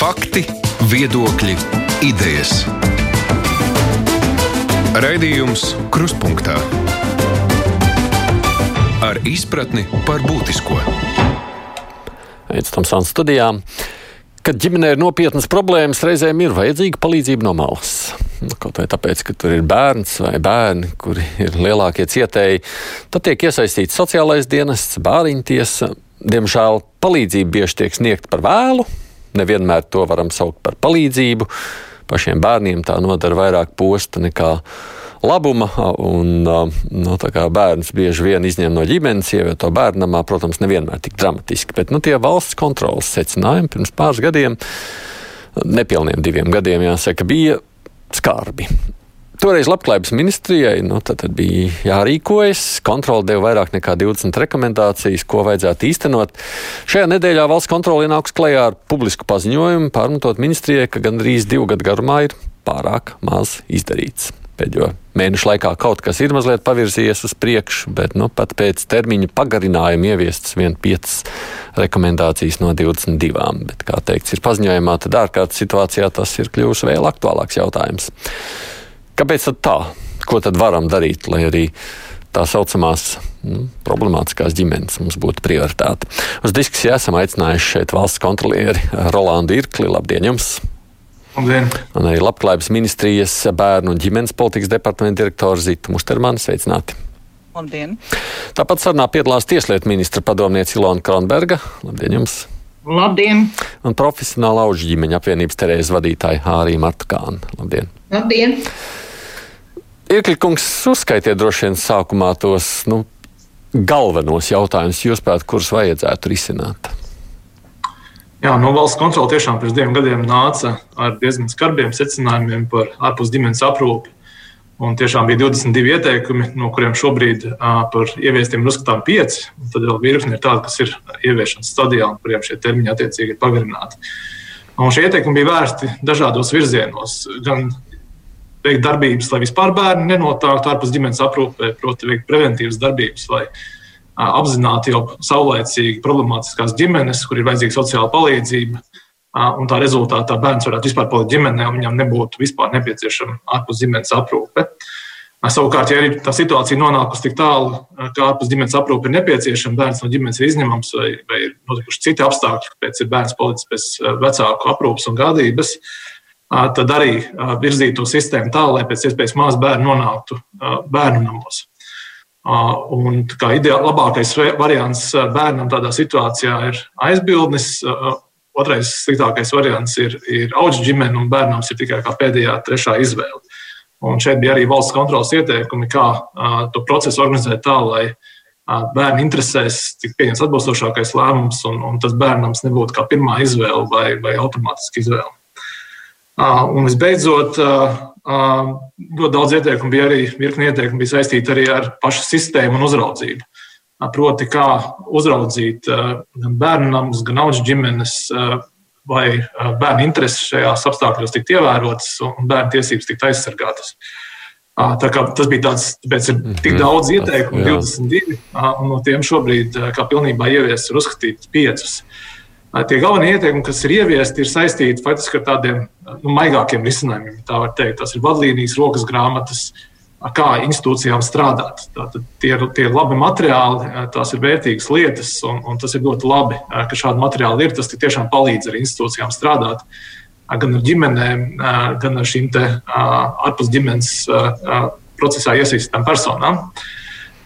Fakti, viedokļi, idejas. Raidījums Kruspunkta ar izpratni par būtisko. Aizsmeļamies Tomsāns studijām. Kad ģimenē ir nopietnas problēmas, reizēm ir vajadzīga palīdzība no malas. Nu, kaut vai tāpēc, ka tur ir bērns vai bērni, kuri ir lielākie cietēji, tad tiek iesaistīts sociālais dienests, bāriņtiesa. Diemžēl palīdzība bieži tiek sniegta par vēlu. Nevienmēr to varam saukt par palīdzību. Pašiem bērniem tā nodara vairāk posta nekā labuma. Un, nu, bērns bieži vien izņem no ģimenes, ievieto bērnamā, protams, nevienmēr tik dramatiski. Bet nu, tie valsts kontrolas secinājumi pirms pāris gadiem, nepilniem diviem gadiem, jāsaka, bija skarbi. Toreiz Labklājības ministrijai nu, bija jārīkojas. Kontrole deva vairāk nekā 20 rekomendācijas, ko vajadzētu īstenot. Šajā nedēļā valsts kontrole ienāks klajā ar publisku paziņojumu, pārmetot ministrijai, ka gandrīz divu gadu garumā ir pārāk maz izdarīts. Pēdējo mēnešu laikā kaut kas ir mazliet pavirzījies uz priekšu, bet nu, pat pēc termiņa pagarinājuma ieviestas vien 5 rekomendācijas no 22. Bet, kā teikts, ir paziņojumā, tad ārkārtas situācijā tas ir kļuvis vēl aktuālāks jautājums. Kāpēc tā? Ko tad varam darīt, lai arī tā saucamās nu, problemātiskās ģimenes mums būtu prioritāte? Uz diskusiju esam aicinājuši šeit valsts kontrolieri Rolandu Irkli. Labdien jums! Labdien! Un arī Labklājības ministrijas bērnu un ģimenes politikas departamenta direktors Zita Mustermana. Sveicināti! Labdien! Tāpat sarunā piedalās Tieslietu ministra padomniece Ilona Kronberga. Labdien jums! Labdien! Un profesionāla auģu ģimeņa apvienības Terēzes vadītāja Hārija Martkāna. Labdien! Labdien! Iekļkungs uzskaitiet droši vien sākumā tos nu, galvenos jautājumus, jūsuprāt, kurus vajadzētu risināt. Jā, no valsts kontrole tiešām pirms diviem gadiem nāca ar diezgan skarbiem secinājumiem par ārpus ģimenes aprūpi. Un tiešām bija 22 ieteikumi, no kuriem šobrīd uh, par ieviestiem ir uzskatām pieci. Tad vēl virkni ir tādi, kas ir ieviešanas stadijā, un kuriem šie termiņi attiecīgi ir pagarināti. Un šie ieteikumi bija vērsti dažādos virzienos. Gan veikt darbības, lai vispār bērni nenotāktu ārpus ģimenes aprūpē, proti, veikt preventīvas darbības, lai apzināti jau saulēcīgi problemātiskās ģimenes, kur ir vajadzīga sociāla palīdzība. Un tā rezultātā bērns varētu vispār palikt ģimenē, un viņam nebūtu vispār nepieciešama ārpus ģimenes aprūpe. Savukārt, ja ir tā situācija nonākusi tik tālu, ka ārpus ģimenes aprūpe ir nepieciešama, bērns no ģimenes ir izņemams, vai, vai ir notikuši citi apstākļi, kāpēc ir bērns palicis bez vecāku aprūpes un gādības, tad arī virzīt to sistēmu tā, lai pēc iespējas maz bērnu nonāktu bērnu namos. Un kā ideāli labākais variants bērnam tādā situācijā ir aizbildnis. Otrais sliktākais variants ir, ir auga ģimene, un bērnam ir tikai pēdējā, trešā izvēle. Un šeit bija arī valsts kontrolas ieteikumi, kā uh, to procesu organizēt tā, lai uh, bērnu interesēs tik pieņemts atbilstošākais lēmums, un, un tas bērnam nebūtu kā pirmā izvēle vai, vai automātiska izvēle. Un visbeidzot, ļoti daudz ieteikumu bija arī virkni ieteikumu bija saistīti arī ar pašu sistēmu un uzraudzību. Proti, kā uzraudzīt gan bērnu namus, gan auga ģimenes, vai bērnu intereses šajās apstākļos tikt ievērotas un bērnu tiesības tikt aizsargātas. Tā kā tas bija tāds, tāpēc ir tik mhm. daudz ieteikumu, 22, un no tiem šobrīd, kā pilnībā ievies, ir uzskatīts piecus. Tie galvenie ieteikumi, kas ir ieviesti, ir saistīti faktiski ar tādiem nu, maigākiem risinājumiem. Tā var teikt, tas ir vadlīnijas, rokas grāmatas, kā institūcijām strādāt. Tātad tie tie ir labi materiāli, tās ir vērtīgas lietas, un, un tas ir ļoti labi, ka šādi materiāli ir. Tas tiešām palīdz arī institūcijām strādāt gan ar ģimenēm, gan ar šīm ārpus ģimenes procesā iesaistītām personām.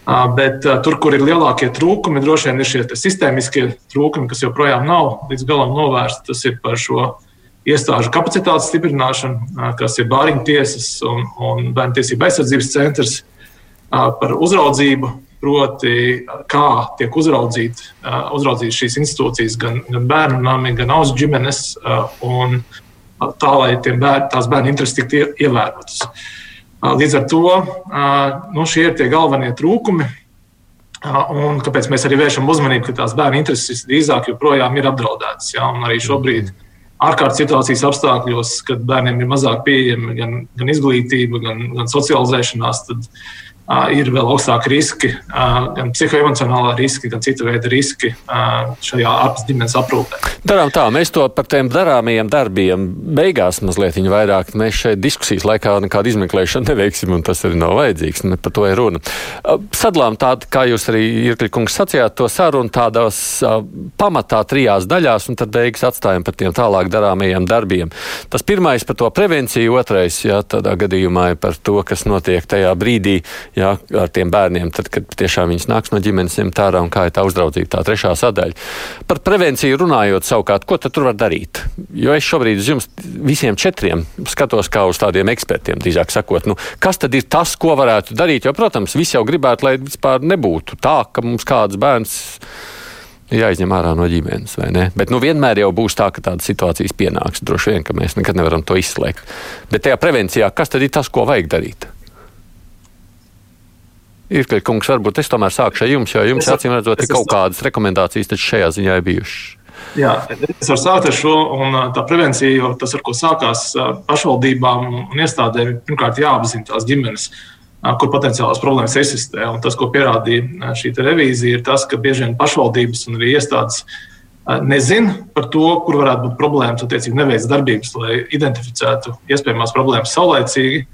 Bet tur, kur ir lielākie trūkumi, droši vien ir šie sistēmiskie trūkumi, kas joprojām nav līdz galam novērsti. Tas ir par šo iestāžu kapacitātes stiprināšanu, kas ir bāriņu tiesas un, un bērnu tiesību aizsardzības centrs, par uzraudzību, proti, kā tiek uzraudzītas uzraudzīt šīs institūcijas, gan, gan bērnu nami, gan auzu ģimenes, un tā, lai bērni, tās bērnu intereses tiktu ievērotas. Līdz ar to nu, šie ir tie galvenie trūkumi. Un kāpēc mēs arī vēršam uzmanību, ka tās bērnu intereses drīzāk joprojām ir apdraudētas. Ja? Un arī šobrīd, ārkārtas situācijas apstākļos, kad bērniem ir mazāk pieejama gan, gan izglītība, gan, gan socializēšanās, tad ir vēl augstāki riski, gan psihoemocionālā riski, gan cita veida riski šajā ģimenes aprūpē. Darām tā, mēs to par tiem darāmajiem darbiem beigās mazliet vairāk. Mēs šeit diskusijas laikā nekādu izmeklēšanu neveiksim, un tas arī nav vajadzīgs. Ne par to ir runa. Sadalām tādu, kā jūs arī Irkļkungs sacījāt, to sarunu tādās pamatā trijās daļās, un tad beigas atstājam par tiem tālāk darāmajiem darbiem. Tas pirmais par to prevenciju, otrais, jā, tādā gadījumā par to, kas notiek tajā brīdī, jā, ar tiem bērniem, tad, kad tiešām viņas nāks no ģimenes ņemt ārā un kā ir tā uzraudzība, tā trešā sadaļa. Par prevenciju runājot savukārt, ko tad tur var darīt? Jo es šobrīd uz jums visiem četriem skatos kā uz tādiem ekspertiem, drīzāk sakot, nu, kas tad ir tas, ko varētu darīt? Jo, protams, visi jau gribētu, lai vispār nebūtu tā, ka mums kāds bērns jāizņem ārā no ģimenes, vai ne? Bet nu, vienmēr jau būs tā, ka tādas situācijas pienāks. Droši vien, ka mēs nekad nevaram to izslēgt. Bet tajā prevencijā, kas tad ir tas, ko vajag darīt? Ir, ka kungs, varbūt es tomēr sākšu ar jums, jo jums acīm redzot, ir kaut kādas rekomendācijas šajā ziņā bijušas. Jā, es varu sākt ar šo, un tā prevencija, jo tas, ar ko sākās pašvaldībām un iestādēm, pirmkārt jāapzina tās ģimenes, kur potenciālās problēmas eksistē. Un tas, ko pierādīja šī revīzija, ir tas, ka bieži vien pašvaldības un arī iestādes nezina par to, kur varētu būt problēmas, attiecīgi neveic darbības, lai identificētu iespējamās problēmas saulēcīgi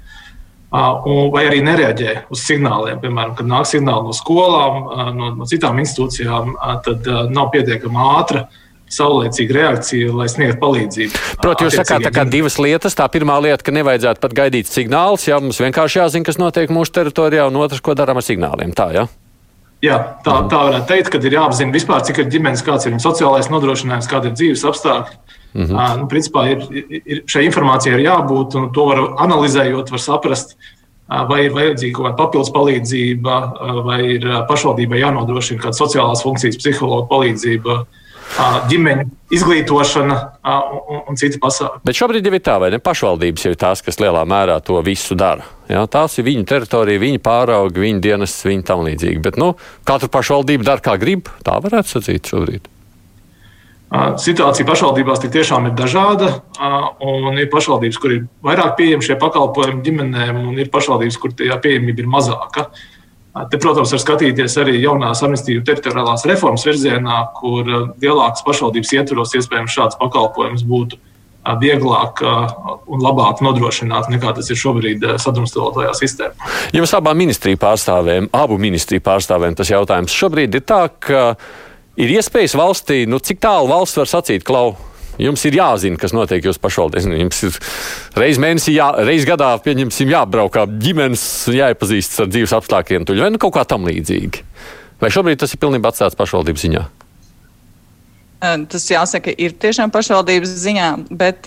vai arī nereaģē uz signāliem. Piemēram, kad nāk signāli no skolām, no, no citām institūcijām, tad nav pietiekami ātra. Saulēcīga reakcija, lai sniegtu palīdzību. Protams, jūs sakāt, tā kā divas lietas. Tā pirmā lieta, ka nevajadzētu pat gaidīt signālus, jā, mums vienkārši jāzina, kas notiek mūsu teritorijā, un otrs, ko darām ar signāliem. Tā, jā? Jā, tā, tā varētu teikt, ka ir jāapzina vispār, cik ir ģimenes, kāds ir viņas sociālais nodrošinājums, kāda ir dzīves apstākļi. Mm -hmm. nu, principā ir, ir, šai informācijai ir jābūt, un to var analizējot, var saprast, vai ir vajadzīga kaut kāda papildus palīdzība, vai ir pašvaldībai jānodrošina kāda sociālās funkcijas, psihologa palīdzība, ģimeņu izglītošana un, un citi pasākumi. Bet šobrīd jau ir tā, vai ne? Pašvaldības jau ir tās, kas lielā mērā to visu dara. Jā, tās ir viņu teritorija, viņi pārauga, viņu dienas, viņi tam līdzīgi. Bet nu, katra pašvaldība dara kā grib, tā varētu sacīt šobrīd. Situācija pašvaldībās tiešām ir dažāda, un ir pašvaldības, kur ir vairāk pieejami šie pakalpojumi ģimenēm, un ir pašvaldības, kur tie pieejamība ir mazāka. Te, protams, var skatīties arī jaunās administratīvas teritoriālās reformas virzienā, kur lielākas pašvaldības ietvaros iespējams šāds pakalpojums būtu vieglāk un labāk nodrošināt nekā tas ir šobrīd sadrumstalotajā sistēmā. Jums abām ministriju pārstāvēm, abu ministriju pārstāvēm tas jautājums šobrīd ir tā, ka Ir iespējas valstī, nu, cik tālu valsts var sacīt, klau, jums ir jāzina, kas notiek jūsu pašvaldībā. Jums ir reizes mēnesī, jā, reizes gadā, pieņemsim, jābrauk kā ģimenes, jāiepazīstas ar dzīves apstākļiem, tuļ, vai nu kaut kā tam līdzīgi. Vai šobrīd tas ir pilnībā atstāts pašvaldības ziņā? Tas jāsaka, ir tiešām pašvaldības ziņā, bet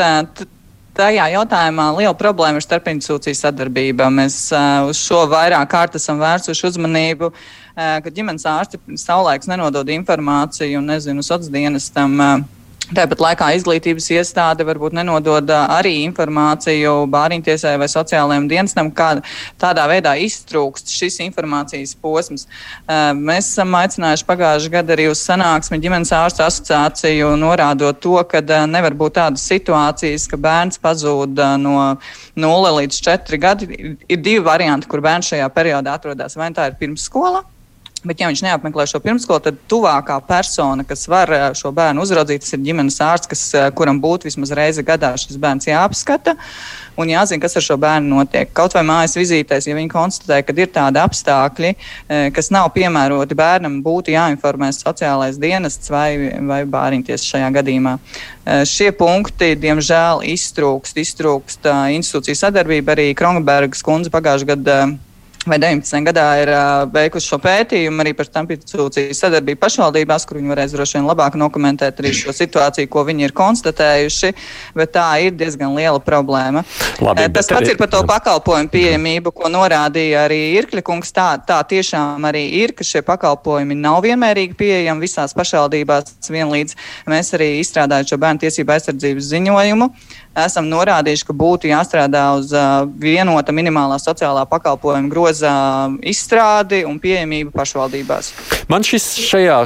tajā jautājumā liela problēma ir starpinstitūciju sadarbība. Mēs uz šo vairāk kārt esam vērsuši uzmanību. Uh, ka ģimenes ārsti saulēks nenodod informāciju un nezinu, sociālajiem dienestam. Tāpat laikā izglītības iestāde varbūt nenodod arī informāciju bāriņtiesai vai sociālajiem dienestam, kā tādā veidā iztrūkst šis informācijas posms. Mēs esam aicinājuši pagājušajā gadā arī uz sanāksmi ģimenes ārstu asociāciju, norādot to, ka nevar būt tādas situācijas, ka bērns pazūd no 0 līdz 4 gadi. Ir divi varianti, kur bērns šajā periodā atrodas. Vai tā ir pirmsskola? Bet, ja viņš neapmeklē šo pirmskolu, tad tuvākā persona, kas var eh, šo bērnu uzraudzīt, tas ir ģimenes ārsts, kas, eh, kuram būtu vismaz reizi gadā šis bērns jāapskata un jāzina, kas ar šo bērnu notiek. Kaut vai mājas vizītēs, ja viņi konstatē, ka ir tādi apstākļi, eh, kas nav piemēroti bērnam, būtu jāinformē sociālais dienests vai, vai bāriņties šajā gadījumā. Šie punkti, diemžēl, iztrūkst, iztrūkst institūciju sadarbība. Arī Kronbergas kundze pagājušajā gadā vai 19. gadā ir veikuši šo pētījumu arī par Stampīciju sadarbību pašvaldībās, kur viņi varēs droši vien labāk dokumentēt arī šo situāciju, ko viņi ir konstatējuši, bet tā ir diezgan liela problēma. Labi, Tas pats arī... ir par to pakalpojumu pieejamību, ko norādīja arī Irkļa kungs. Tā, tā tiešām arī ir, ka šie pakalpojumi nav vienmērīgi pieejami visās pašvaldībās vienlīdz. Mēs arī izstrādājam šo bērnu tiesību aizsardzības ziņojumu. Esam norādījuši, ka būtu jāstrādā uz vienota minimālā sociālā pakalpojuma groza izstrādi un pieejamību pašvaldībās. Man šis šajā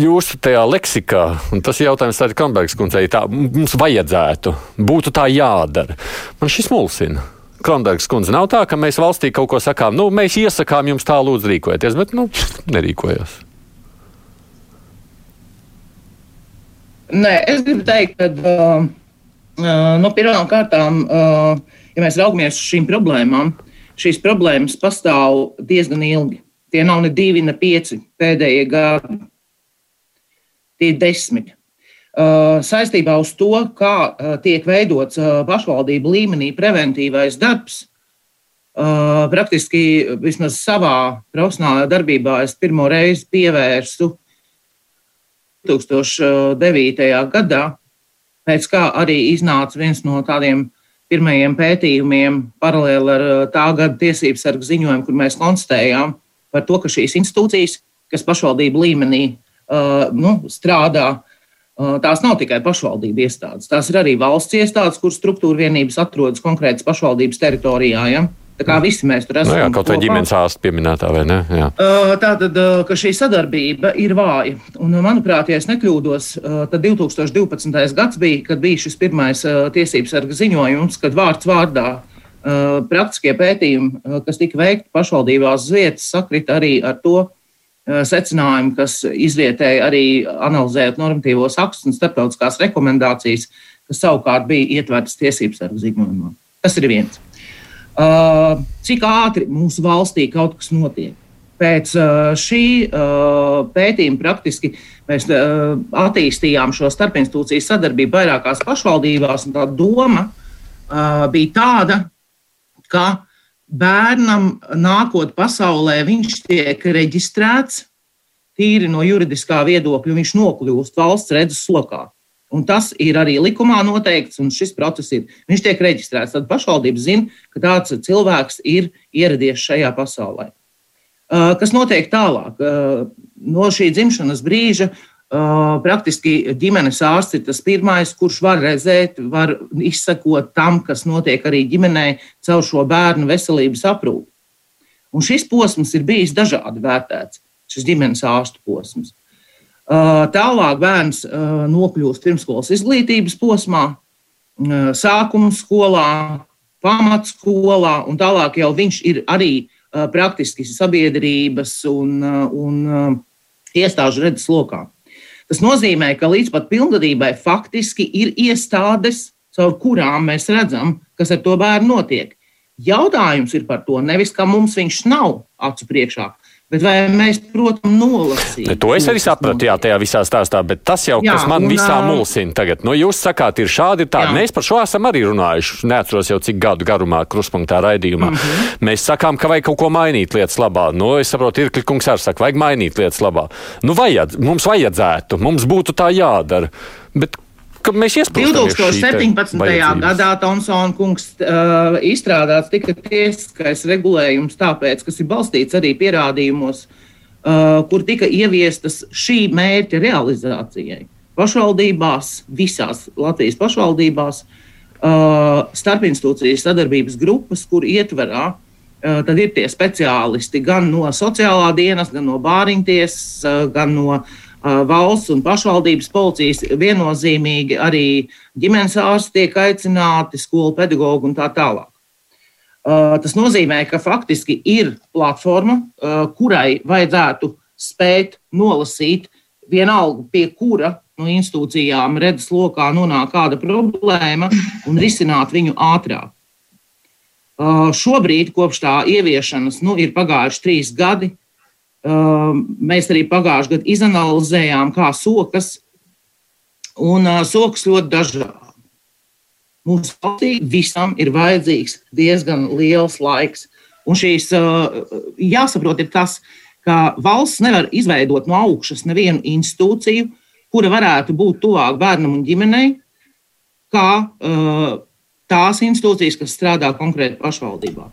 jūsu tajā leksikā, un tas ir jautājums arī Kambergas kundzei, tā mums vajadzētu, būtu tā jādara. Man šis mulsina. Kronbergs kundze, nav tā, ka mēs valstī kaut ko sakām, nu, mēs iesakām jums tā lūdzu rīkojieties, bet, nu, nerīkojās. Nē, es gribu teikt, ka uh, no pirmām kārtām, ja mēs raugamies uz šīm problēmām, šīs problēmas pastāv diezgan ilgi. Tie nav ne divi, ne pieci pēdējie gadi. Tie ir desmit. Saistībā uz to, kā tiek veidots pašvaldību līmenī preventīvais darbs, praktiski vismaz savā profesionālajā darbībā es pirmo reizi pievērstu 2009. gadā, pēc kā arī iznāca viens no tādiem pirmajiem pētījumiem paralēli ar tā gada tiesības sargu ziņojumu, kur mēs konstatējām par to, ka šīs institūcijas, kas pašvaldību līmenī uh, nu, strādā, uh, tās nav tikai pašvaldību iestādes. Tās ir arī valsts iestādes, kur struktūra vienības atrodas konkrētas pašvaldības teritorijā. Ja? Tā kā visi mēs tur esam. Nu jā, kaut vai ģimenes ārsta pieminētā, vai ne? Jā. Tā tad, ka šī sadarbība ir vāja. Un, manuprāt, ja es nekļūdos, tad 2012. gads bija, kad bija šis pirmais tiesības sarga ziņojums, kad vārds vārdā praktiskie pētījumi, kas tika veikti pašvaldībās vietas, sakrita arī ar to secinājumu, kas izrietēja arī analizējot normatīvos aktus un starptautiskās rekomendācijas, kas savukārt bija ietvertas tiesības sarga ziņojumā. Tas ir viens. Uh, cik ātri mūsu valstī kaut kas notiek. Pēc uh, šī uh, pētījuma praktiski mēs attīstījām šo starpinstitūciju sadarbību vairākās pašvaldībās, tā doma bija tāda, ka bērnam nākot pasaulē, viņš tiek reģistrēts tīri no juridiskā viedokļa, viņš nokļūst valsts redzes lokā. Un tas ir arī likumā noteikts, un šis process ir. Viņš tiek reģistrēts. Tad pašvaldība zina, ka tāds cilvēks ir ieradies šajā pasaulē. Uh, kas notiek tālāk? Uh, no šī dzimšanas brīža uh, praktiski ģimenes ārsts ir tas pirmais, kurš var redzēt, var izsekot tam, kas notiek arī ģimenē caur šo bērnu veselības aprūpi. Un šis posms ir bijis dažādi vērtēts, šis ģimenes ārstu posms. Tālāk bērns nokļūst pirmskolas izglītības posmā, sākuma skolā, pamatskolā, un tālāk jau viņš ir arī praktiski sabiedrības un, un iestāžu redzes lokā. Tas nozīmē, ka līdz pat pilngadībai faktiski ir iestādes, caur kurām mēs redzam, kas ar to bērnu notiek. Jautājums ir par to, nevis ka mums viņš nav acu priekšā, Bet vai mēs, protams, nolasām? Ne, to es arī sapratu, jā, tajā visā stāstā, bet tas jau, jā, kas man un, visā mulsina tagad, nu, jūs sakāt, ir šādi, ir tādi. Jā. Mēs par šo esam arī runājuši, neatceros jau cik gadu garumā kruspunktā raidījumā. Mm -hmm. Mēs sakām, ka vajag kaut ko mainīt lietas labā. Nu, es saprotu, ir klikungs arī saka, vajag mainīt lietas labā. Nu, vajad, mums vajadzētu, mums būtu tā jādara. Bet ka mēs iesprūstam. 2017. gadā Tomsona kungs uh, izstrādāts tika tiesiskais regulējums tāpēc, kas ir balstīts arī pierādījumos, uh, kur tika ieviestas šī mērķa realizācijai. Pašvaldībās, visās Latvijas pašvaldībās, uh, starpinstitūcijas sadarbības grupas, kur ietverā uh, tad ir tie speciālisti gan no sociālā dienas, gan no bāriņtiesas, uh, gan no valsts un pašvaldības policijas viennozīmīgi arī ģimenes ārsti tiek aicināti, skolu pedagogi un tā tālāk. Tas nozīmē, ka faktiski ir platforma, kurai vajadzētu spēt nolasīt vienalga, pie kura no institūcijām redzes lokā nonāk kāda problēma un risināt viņu ātrāk. Šobrīd, kopš tā ieviešanas, nu, ir pagājuši trīs gadi, mēs arī pagājušajā gadā izanalizējām, kā sokas, un sokas ļoti dažādi. Mūsu valstī visam ir vajadzīgs diezgan liels laiks. Un šīs jāsaprot, ir tas, ka valsts nevar izveidot no augšas nevienu institūciju, kura varētu būt tuvāk bērnam un ģimenei, kā tās institūcijas, kas strādā konkrēti pašvaldībā.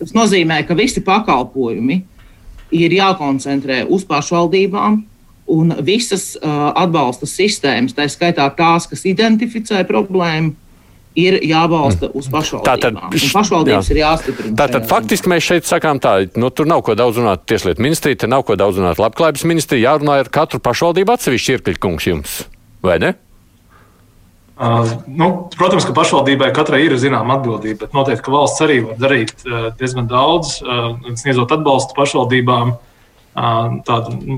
Tas nozīmē, ka visi pakalpojumi, uh, ir jākoncentrē uz pašvaldībām. Un visas uh, atbalsta sistēmas, tā skaitā tās, kas identificē problēmu, ir jābalsta uz pašvaldībām. Tātad, pašvaldības jā. ir jāstiprina. Tātad faktiski mēs šeit sakām tā, nu, tur nav ko daudz runāt tieslietu ministrija, te nav ko daudz runāt labklājības ministrija, jārunā ar katru pašvaldību atsevišķi ir klikungs jums, vai ne? Nu, protams, ka pašvaldībai katrai ir zināma atbildība, bet noteikti, ka valsts arī var darīt diezgan daudz, sniedzot atbalstu pašvaldībām, tādu, nu,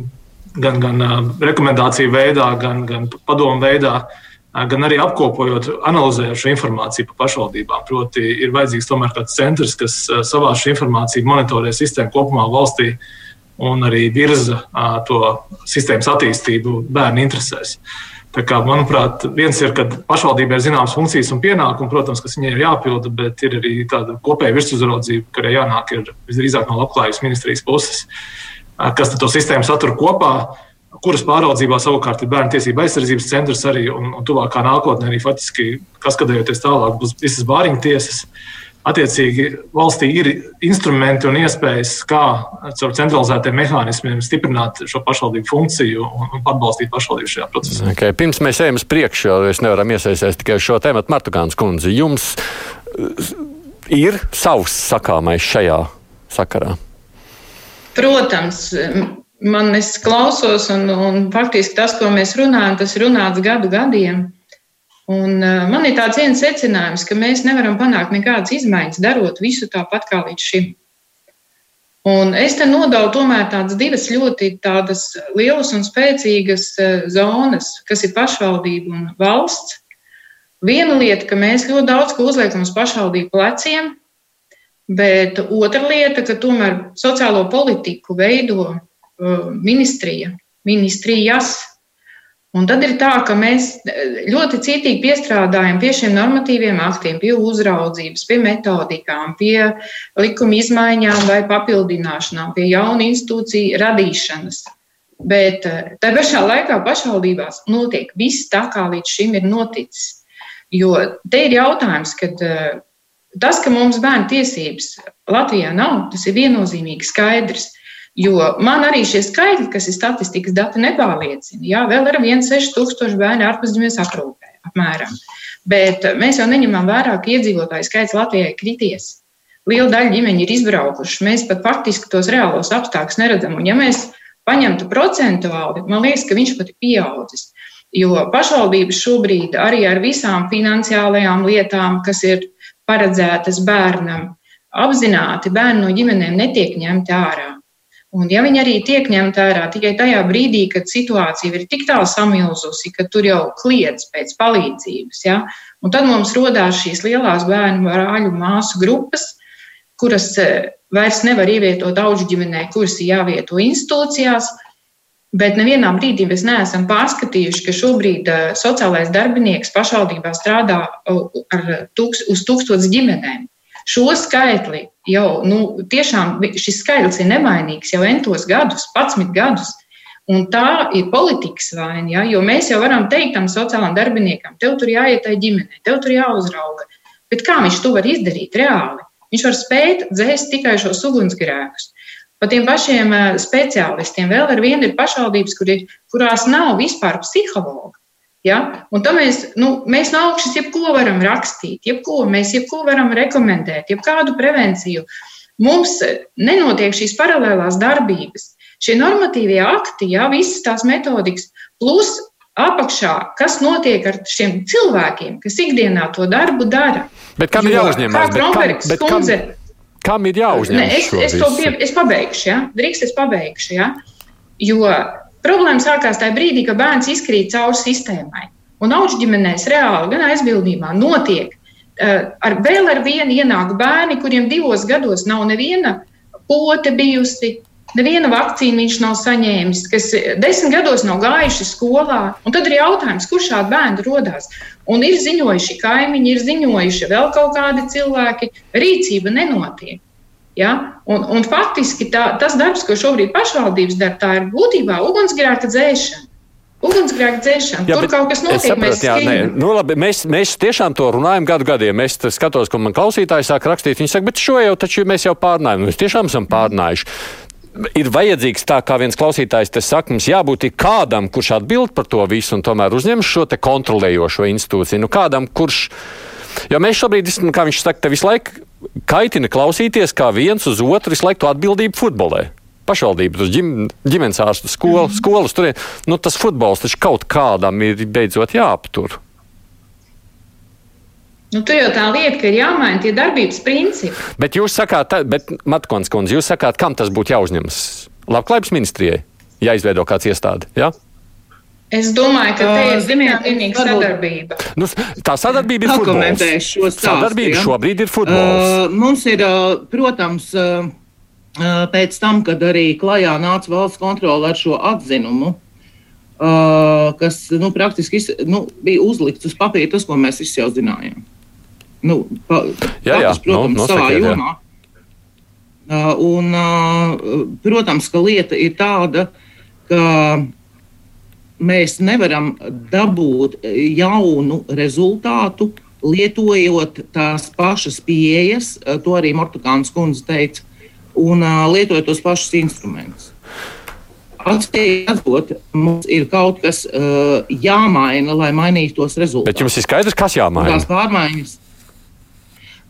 gan, gan rekomendāciju veidā, gan, gan padomu veidā, gan arī apkopojot, analizējot šo informāciju par pašvaldībām. Proti, ir vajadzīgs tomēr kāds centrs, kas savā šo informāciju monitorē sistēmu kopumā valstī un arī virza to sistēmas attīstību bērnu interesēs. Uh, Tā kā, manuprāt, viens ir, ka pašvaldībai ir zināmas funkcijas un pienākumi, protams, kas viņai ir jāpilda, bet ir arī tāda kopēja virsuzraudzība, kurai jānāk visdrīzāk no labklājības ministrijas puses, kas to sistēmu satur kopā, kuras pāraudzībā savukārt ir bērnu tiesība aizsardzības centrs arī un, un tuvākā nākotnē arī faktiski, kas skatējoties tālāk, būs visas bāriņu tiesas. Uh, Attiecīgi, valstī ir instrumenti un iespējas, kā caur centralizētiem mehānismiem stiprināt šo pašvaldību funkciju un atbalstīt pašvaldību šajā procesā. Okay. Pirms mēs ejam uz priekšu, jo mēs nevaram iesaistīties tikai šo tēmu, Martukāns kundze, jums uh, ir savs sakāmais šajā sakarā? Protams, man es klausos, un, un faktiski tas, ko mēs runājam, tas ir runāts gadu gadiem. Un, uh, man ir tāds viens secinājums, ka mēs nevaram panākt nekādas izmaiņas, darot visu tāpat kā līdz šim. Un es te nodalu tomēr tādas divas ļoti tādas lielas un spēcīgas uh, zonas, kas ir pašvaldība un valsts. Viena lieta, ka mēs ļoti daudz ko uzliekam uz pašvaldību pleciem, bet otra lieta, ka tomēr sociālo politiku veido uh, ministrija, ministrijas Un tad ir tā, ka mēs ļoti cītīgi piestrādājam pie šiem normatīviem aktiem, pie uzraudzības, pie metodikām, pie likuma izmaiņām vai papildināšanām, pie jaunu institūciju radīšanas. Bet eh, tā pašā laikā pašvaldībās notiek viss tā, kā līdz šim ir noticis. Jo te ir jautājums, ka eh, tas, ka mums bērnu tiesības Latvijā nav, tas ir viennozīmīgi skaidrs. Jo man arī šie skaitļi, kas ir statistikas dati, nepārliecina. Jā, vēl ar 1,6 bērnu ārpusģimenes aprūpē apmēram. Bet mēs jau neņemam vērā, ka iedzīvotāju skaits Latvijai krities. Liela daļa ģimeņu ir izbraukuši. Mēs pat faktiski tos reālos apstākļus neredzam. Un, ja mēs paņemtu procentuāli, man liekas, ka viņš pat ir pieaudzis. Jo pašvaldības šobrīd arī ar visām finansiālajām lietām, kas ir paredzētas bērnam, apzināti bērni no ģimenēm netiek ņemti ārā. Un, ja viņi arī tiek ņemta vērā tikai tajā brīdī, kad situācija ir tik tālu samilzusi, ka tur jau kliedz pēc palīdzības, ja? un tad mums rodās šīs lielās bērnu brāļu māsu grupas, kuras e, vairs nevar ievietot augu ģimenē, kuras ir jāvieto institūcijās. Bet nevienā brīdī mēs neesam pārskatījuši, ka šobrīd e, sociālais darbinieks pašvaldībā strādā ar tūks, uz tūkstotis ģimenēm. Šo skaitli jau nu, tiešām šis skaitlis ir nemainīgs jau entos gadus, 11 gadus. Un tā ir politikas vaina, ja? jo mēs jau varam teikt tam sociālajam darbiniekam, tev tur jāiet tai ģimenei, tev tur jāuzrauga. Bet kā viņš to var izdarīt reāli? Viņš var spēt dzēst tikai šos ugunsgrēkus. Pat tiem pašiem eh, speciālistiem vēl ar vienu ir pašvaldības, kur ir, kurās nav vispār psihologa. Ja? Un tā mēs, nu, mēs no augšas jebko varam rakstīt, jebko mēs jebko varam rekomendēt, jebkādu prevenciju. Mums nenotiek šīs paralēlās darbības. Šie normatīvie akti, ja, visas tās metodikas, plus apakšā, kas notiek ar šiem cilvēkiem, kas ikdienā to darbu dara. Bet kam ir jāuzņemās? Kam, kundze, kam, kam ir jāuzņemās? Ne, es, es to pie, es pabeigšu, ja? drīkst es pabeigšu. Ja? Jo Problēma sākās tajā brīdī, kad bērns izkrīt cauri sistēmai. Un augšģimenēs reāli, gan aizbildnībā, notiek. Eh, ar vēl ar vienu ienāk bērni, kuriem divos gados nav neviena pote bijusi, neviena vakcīna viņš nav saņēmis, kas desmit gados nav gājuši skolā. Un tad ir jautājums, kur šādi bērni rodas. Un ir ziņojuši kaimiņi, ir ziņojuši vēl kaut kādi cilvēki, rīcība nenotiek. Ja? Un, un faktiski tā, tas darbs, ko šobrīd pašvaldības dara, tā ir būtībā ugunsgrēka dzēšana. Ugunsgrēka dzēšana. Jā, Tur kaut kas notiek. Sapratu, mēs, jā, nē, nu, labi, mēs, mēs tiešām to runājam gadu gadiem. Es skatos, ko man klausītāji sāk rakstīt. Viņi saka, bet šo jau taču mēs jau pārnājam. Mēs tiešām esam pārnājuši. Ir vajadzīgs tā, kā viens klausītājs te saka, mums jābūt kādam, kurš atbild par to visu un tomēr uzņem šo te kontrolējošo institūciju. Nu, kādam, kurš. Jo mēs šobrīd, kā viņš saka, te visu laiku kaitina klausīties, kā viens uz otru laiku atbildību futbolē. Pašvaldības, ģim, ģimenes ārsta skola, mm skolas tur. Nu, tas futbols taču kaut kādam ir beidzot jāaptur. Nu, tur jau tā lieta, ka ir jāmaina tie darbības principi. Bet jūs sakāt, bet Matkons kundze, jūs sakāt, kam tas būtu jāuzņemas? Labklājības ministrijai jāizveido kāds iestāde? Ja? Es domāju, ka te ir ziniet, vienīga sadarbība. Nu, tā sadarbība ir futbols. Šo stāstu, sadarbība ja? šobrīd ir futbols. Uh, mums ir, uh, protams, uh, pēc tam, kad arī klajā nāca valsts kontrole ar šo atzinumu, uh, kas nu, praktiski nu, bija uzlikts uz papīra, tas, ko mēs visi jau zinājām. Nu, pa, jā, jā, katrs, protams, no, savā jomā. Uh, un, uh, protams, ka lieta ir tāda, ka mēs nevaram dabūt jaunu rezultātu, lietojot tās pašas pieejas, to arī Mortukāns kundze teica, un lietojot tos pašus instrumentus. Atskaitot, mums ir kaut kas uh, jāmaina, lai mainītu tos rezultātus. Bet jums ir skaidrs, kas jāmaina? Tās pārmaiņas.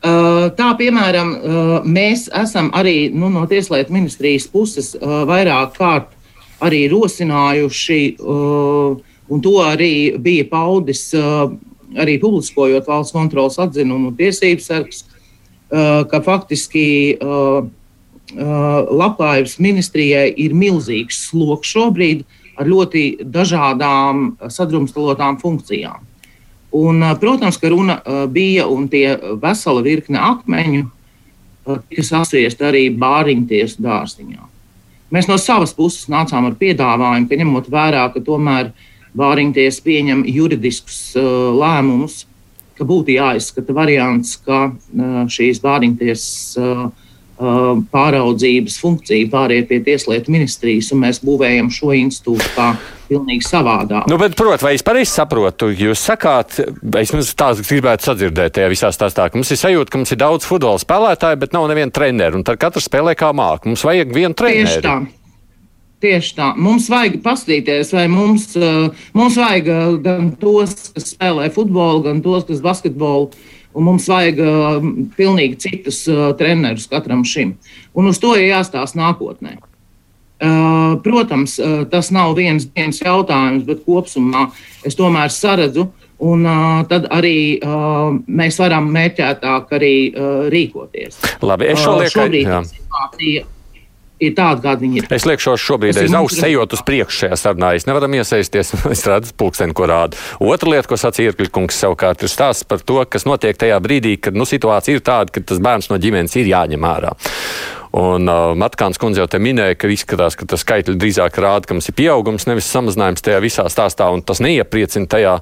Uh, tā, piemēram, uh, mēs esam arī nu, no Tieslietu ministrijas puses uh, vairāk kārt arī rosinājuši, uh, un to arī bija paudis uh, arī publiskojot valsts kontrolas atzinumu tiesības sargs, uh, ka faktiski labklājības ministrijai ir milzīgs sloks šobrīd ar ļoti dažādām sadrumstalotām funkcijām. Un, protams, ka runa bija un tie vesela virkne akmeņu tika sasviest arī bāriņtiesu dārziņā. Mēs no savas puses nācām ar piedāvājumu, ka ņemot vērā, ka tomēr Vāriņties pieņem juridiskus uh, lēmumus, ka būtu jāizskata variants, ka uh, šīs Vāriņties uh, uh, pāraudzības funkcija pāriet pie Tieslietu ministrijas, un mēs būvējam šo institūtu kā pilnīgi savādāk. Nu, bet, prot, vai es pareizi saprotu, jūs sakāt, es tā gribētu sadzirdēt tajā visā stāstā, ka mums ir sajūta, ka mums ir daudz futbola spēlētāju, bet nav neviena treneru, un tad katrs spēlē kā māk. Mums vajag vienu treneru. Tieši tā. Tieši tā. Mums vajag paskatīties, vai mums, uh, mums vajag uh, gan tos, kas spēlē futbolu, gan tos, kas basketbolu. Un mums vajag uh, pilnīgi citus uh, trenerus katram šim. Un uz to ir jāstāsta nākotnē. Uh, protams, uh, tas nav viens dienas jautājums, bet kopumā es tomēr saredzu, un uh, tad arī mēs varam mērķētāk arī rīkoties. Labi, es šo lieku. Šobrīd situācija ir tāda, kāda viņi ir. Es liekšos šobrīd aiz auss ejot uz priekšu šajā sarunā. Es nevaram iesaisties, es redzu pulksteni, ko rāda. Otra lieta, ko sacīja Irkļkungs savukārt, ir stāsts par to, kas notiek tajā brīdī, kad nu, situācija ir tāda, ka tas bērns no ģimenes ir jāņem ārā. Un uh, Matkāns kundze jau te minēja, ka izskatās, ka tas skaitļi drīzāk rāda, ka mums ir pieaugums, nevis samazinājums tajā visā stāstā, un tas neiepriecina tajā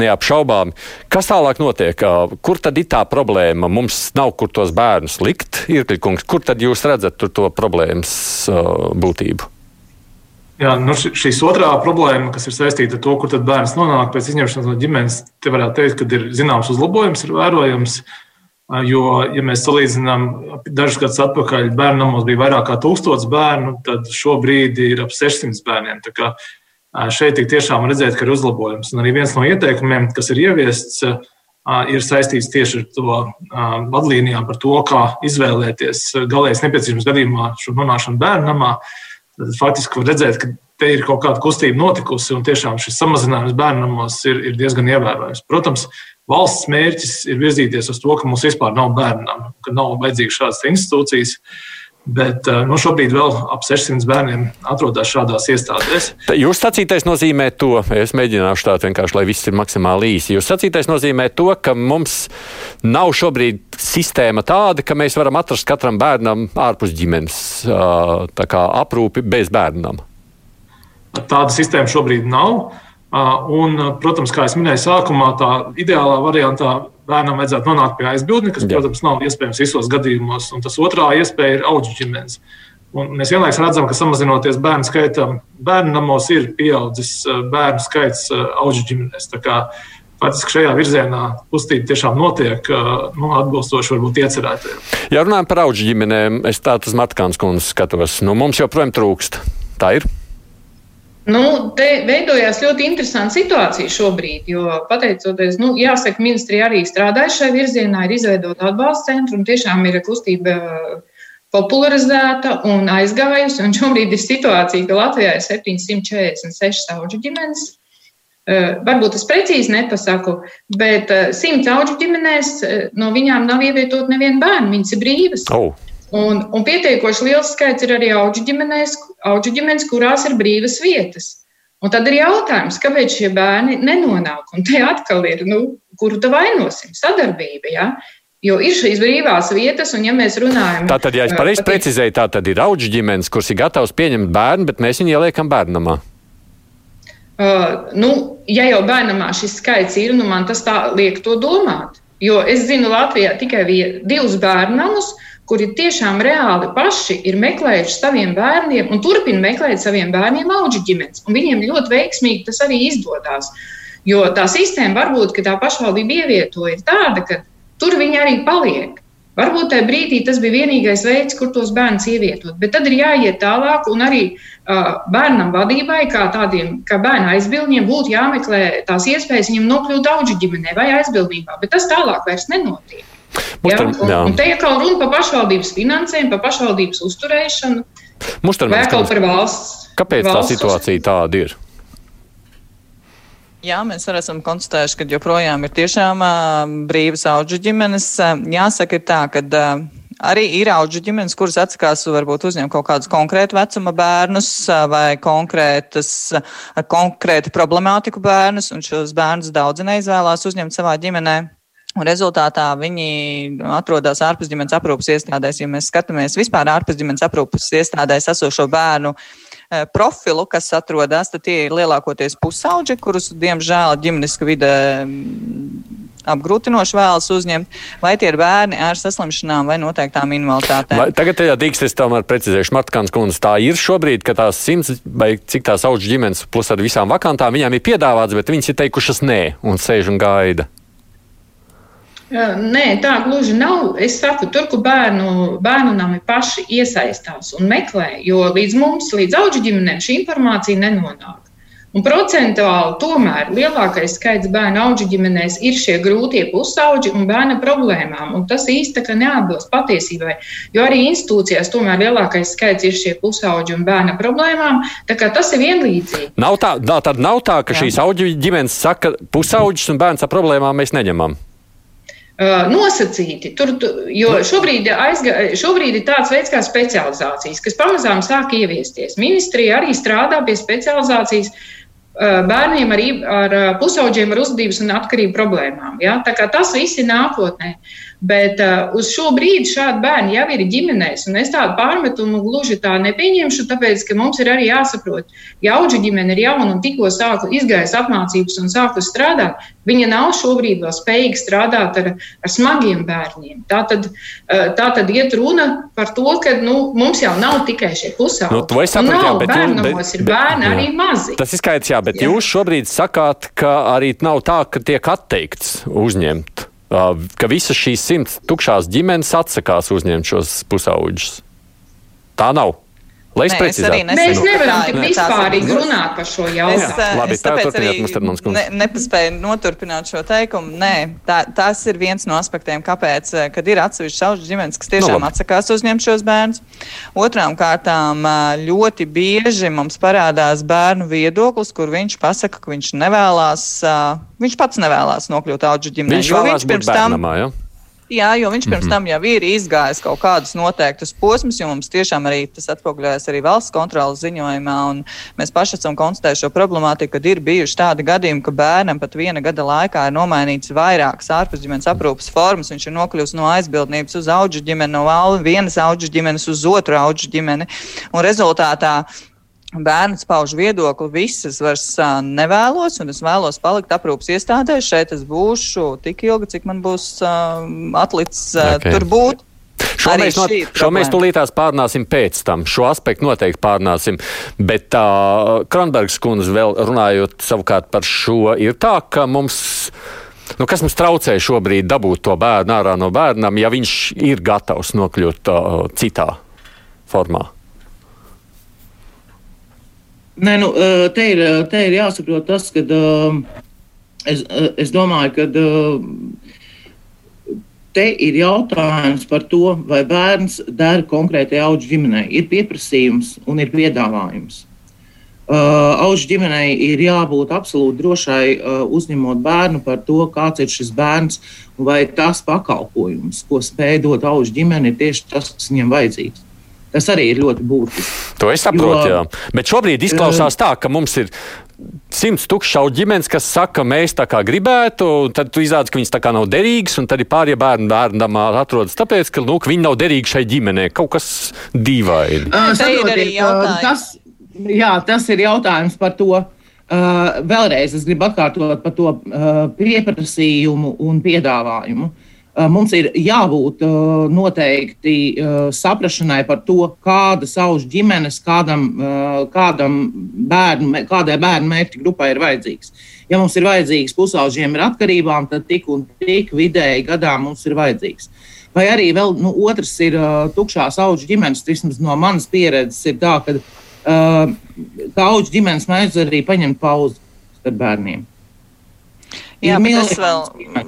neapšaubāmi. Kas tālāk notiek? Uh, kur tad ir tā problēma? Mums nav kur tos bērnus likt, Irkļkungs. Kur tad jūs redzat to problēmas uh, būtību? Jā, nu šīs otrā problēma, kas ir saistīta ar to, kur bērns nonāk pēc izņemšanas no ģimenes, te varētu teikt, ka ir zināms uzlabojums, ir vērojams. Uh, Jo, ja mēs salīdzinām, dažus gadus atpakaļ bērnamos bija vairāk kā 1000 bērnu, tad šobrīd ir ap 600 bērniem. Šeit tiešām redzēt, ka ir uzlabojums. Un arī viens no ieteikumiem, kas ir ieviests, ir saistīts tieši ar to vadlīnijām par to, kā izvēlēties galējas nepieciešams gadījumā šo nonākšanu bērnu namā. Tad faktiski var redzēt, ka te ir kaut kāda kustība notikusi, un tiešām šis samazinājums bērnamos ir, ir diezgan ievērojams. Protams, valsts mērķis ir virzīties uz to, ka mums vispār nav bērnam, ka nav vajadzīgas šādas institūcijas. Bet eh, nu, šobrīd vēl ap 600 bērniem atrodas šādās iestādēs. Jūs sacītais nozīmē to, es mēģināšu tā vienkārši, lai viss ir maksimāli īsi. Jūs sacītais nozīmē to, ka mums nav šobrīd sistēma tāda, ka mēs varam atrast katram bērnam ārpus ģimenes aprūpi bez bērnam. Tāda sistēma šobrīd nav. Un, protams, kā jau minēju, sākumā tā ideālā variantā bērnam vajadzētu nonākt pie aizbildņa, kas, Jā. protams, nav iespējams visos gadījumos. Un tas otrā iespēja ir augu ģimenes. Un mēs vienlaikus redzam, ka samazinoties bērnu skaitam, bērnu namos ir pieaudzis bērnu skaits augu ģimenēs. Faktiski šajā virzienā kustība tiešām notiek, nu, atbilstoši varbūt iecerētajiem. Ja runājam par augu ģimenēm, es tādu uz Matkāns kundzes skatos. Nu, mums joprojām trūkst. Tā ir. Nu, te veidojās ļoti interesanta situācija šobrīd, jo, pateicoties, nu, jāsaka, ministrija arī strādāja šajā virzienā, ir izveidota atbalsta centra un tiešām ir kustība popularizēta un aizgājusi. Un šobrīd ir situācija, ka Latvijā ir 746 auģu ģimenes. Varbūt es precīzi nepasaku, bet simts auģu ģimenēs no viņām nav ievietot nevienu bērnu. Viņas ir brīvas. Oh. Un, un pietiekoši liels skaits ir arī auģu ģimenēs, auģu ģimenes, kurās ir brīvas vietas. Un tad ir jautājums, kāpēc šie bērni nenonāk. Un te atkal ir, nu, kuru tā vainosim? Sadarbība. Ja? Jo ir šīs brīvās vietas, un ja mēs runājam par. Tā tad, ja es pareizi precizēju, tā tad ir auģu ģimenes, kuras ir gatavas pieņemt bērnu, bet mēs viņu ieliekam bērnamā. Uh, nu, ja jau bērnamā šis skaits ir, nu man tas tā liek to domāt. Jo es zinu Latvijā tikai divus bērnamus, kuri tiešām reāli paši ir meklējuši saviem bērniem un turpina meklēt saviem bērniem auģu ģimenes. Un viņiem ļoti veiksmīgi tas arī izdodas. Jo tā sistēma, varbūt tā pašvaldība ievieto, ir tāda, ka tur viņi arī paliek. Varbūt tajā brīdī tas bija vienīgais veids, kur tos bērnus ievietot. Bet tad ir jāiet tālāk, un arī uh, bērnam vadībai, kā tādiem kā bērnu aizbildņiem, būtu jāmeklē tās iespējas viņam nokļūt daudzu ģimenē vai aizbildnībā. Bet tas tālāk vairs nenotiek. Ja? Un, un te ir kaut runa par pašvaldības finansēm, par pašvaldības uzturēšanu. Vai kaut par valsts? Kāpēc valsts tā situācija tāda ir? Jā, mēs arī esam konstatējuši, ka joprojām ir tiešām uh, brīvas auģu ģimenes. Uh, jāsaka, ir tā, ka uh, arī ir auģu ģimenes, kuras atsakās varbūt uzņemt kaut kādus konkrētu vecuma bērnus vai konkrētas, konkrētu problemātiku bērnus, un šos bērnus daudzi neizvēlās uzņemt savā ģimenē. Un rezultātā viņi atrodas ārpus ģimenes aprūpas iestādēs. Ja mēs skatāmies vispār ārpus ģimenes aprūpas iestādēs esošo bērnu Eh, profilu, kas atrodas, tad tie ir lielākoties pusauģi, kurus, diemžēl, ģimeniska vide mm, apgrūtinoši vēlas uzņemt, vai tie ir bērni ar saslimšanām vai noteiktām invaliditātēm. Vai, tagad, ja dīkst, es tomēr precizēšu, Martkāns kundze, tā ir šobrīd, ka tās simts vai cik tās auģu ģimenes plus ar visām vakantām, viņām ir piedāvāts, bet viņas ir teikušas nē un sēž un gaida. Nē, tā gluži nav. Es saku, tur, kur bērnu, bērnu nami paši iesaistās un meklē, jo līdz mums, līdz auģu ģimenēm šī informācija nenonāk. Un procentuāli tomēr lielākais skaits bērnu auģu ģimenēs ir šie grūtie pusauģi un bērna problēmām. Un tas īstenībā neatbilst patiesībai, jo arī institūcijās tomēr lielākais skaits ir šie pusauģi un bērna problēmām. Tas ir vienlīdzīgi. Nav tā, tā, nav tā ka Jā. šīs auģu ģimenes saka, pusauģis un bērns ar problēmām mēs neņemam nosacīti. Tur, jo šobrīd, aizga, šobrīd ir tāds veids kā specializācijas, kas pamazām sāk ieviesties. Ministrija arī strādā pie specializācijas bērniem ar, ar pusauģiem ar uzvedības un atkarību problēmām. Ja? Tas viss ir nākotnē. Bet uh, uz šo brīdi šādi bērni jau ir ģimenēs, un es tādu pārmetumu gluži tā nepieņemšu, tāpēc, ka mums ir arī jāsaprot, ja auga ģimene ir jauna un tikko sāku izgājis apmācības un sāku strādāt, viņa nav šobrīd vēl spējīga strādāt ar, ar smagiem bērniem. Tā tad, uh, tā tad iet runa par to, ka nu, mums jau nav tikai šie pusauģi. Nu, to es saprotu, bet bērnamos ir bērni jā. arī mazi. Tas ir skaidrs, jā, bet jā. jūs šobrīd sakāt, ka arī nav tā, ka tiek atteikts uzņemt ka visas šīs simts tukšās ģimenes atsakās uzņemt šos pusauģus. Tā nav. Lai es precizētu, mēs nevaram tik vispārīgi runāt par šo jautājumu. Es, Jā, labi, es tā tāpēc arī ne, nepaspēju noturpināt šo teikumu. Nē, tā, tas ir viens no aspektiem, kāpēc, kad ir atsevišķas auģu ģimenes, kas tiešām no, nu, atsakās uzņemt šos bērnus. Otrām kārtām ļoti bieži mums parādās bērnu viedoklis, kur viņš pasaka, ka viņš nevēlas, viņš pats nevēlas nokļūt auģu ģimenē. Viņš vēlās būt bērnamā, ja? Jā, jo viņš pirms mm -hmm. tam jau ir izgājis kaut kādus noteiktus posmus, jo mums tiešām arī tas atspogļojas arī valsts kontrolas ziņojumā. Mēs paši esam konstatējuši šo problemātiku, kad ir bijuši tādi gadījumi, ka bērnam pat viena gada laikā ir nomainīts vairākas ārpusģimenes aprūpas formas. Viņš ir nokļuvis no aizbildnības uz auģu ģimeni, no vienas auģu ģimenes uz otru auģu ģimeni. Un rezultātā Bērns pauž viedokli, visas vairs nevēlos, un es vēlos palikt aprūpas iestādē. Šeit es būšu tik ilgi, cik man būs uh, atlicis uh, okay. tur būt. Šo Arī mēs, no, šo mēs tūlītās pārnāsim pēc tam. Šo aspektu noteikti pārnāsim. Bet uh, Kronbergs kundze vēl runājot savukārt par šo, ir tā, ka mums. Nu, kas mums traucē šobrīd dabūt to bērnu ārā no bērnam, ja viņš ir gatavs nokļūt uh, citā formā? Nē, nu, te, ir, te ir jāsaprot tas, ka es, es domāju, ka te ir jautājums par to, vai bērns der konkrētai auga ģimenei. Ir pieprasījums un ir piedāvājums. Uh, Auģu ģimenei ir jābūt absolūti drošai, uh, uzņemot bērnu par to, kāds ir šis bērns, vai tas pakalpojums, ko spēj dot auģu ģimene, ir tieši tas, kas viņam vajadzīgs. Tas arī ir ļoti būtiski. To es saprotu, jo, jā. Bet šobrīd izklausās tā, ka mums ir simts tukšu ģimenes, kas saka, mēs tā kā gribētu, un tad izrādās, ka viņas tā kā nav derīgas, un tad ir pārējie bērni bērnamā atrodas tāpēc, ka, lūk, viņi nav derīgi šai ģimenei. Kaut kas dīvaini. Uh, saprotiet, uh, tas, jā, tas ir jautājums par to. Uh, vēlreiz es gribu atkārtot par to uh, pieprasījumu un piedāvājumu. Uh, mums ir jābūt uh, noteikti uh, saprašanai par to, kāda sauž ģimenes, kādam, kādam bērnu, kādai bērnu mērķa grupai ir vajadzīgs. Ja mums ir vajadzīgs pusauģiem ar atkarībām, tad tik un tik vidēji gadā mums ir vajadzīgs. Vai arī vēl nu, otrs ir tukšās augu ģimenes, vismaz no manas pieredzes, ir tā, ka uh, augu ģimenes mēdz arī paņemt pauzi starp bērniem. Jā, bet es vēl,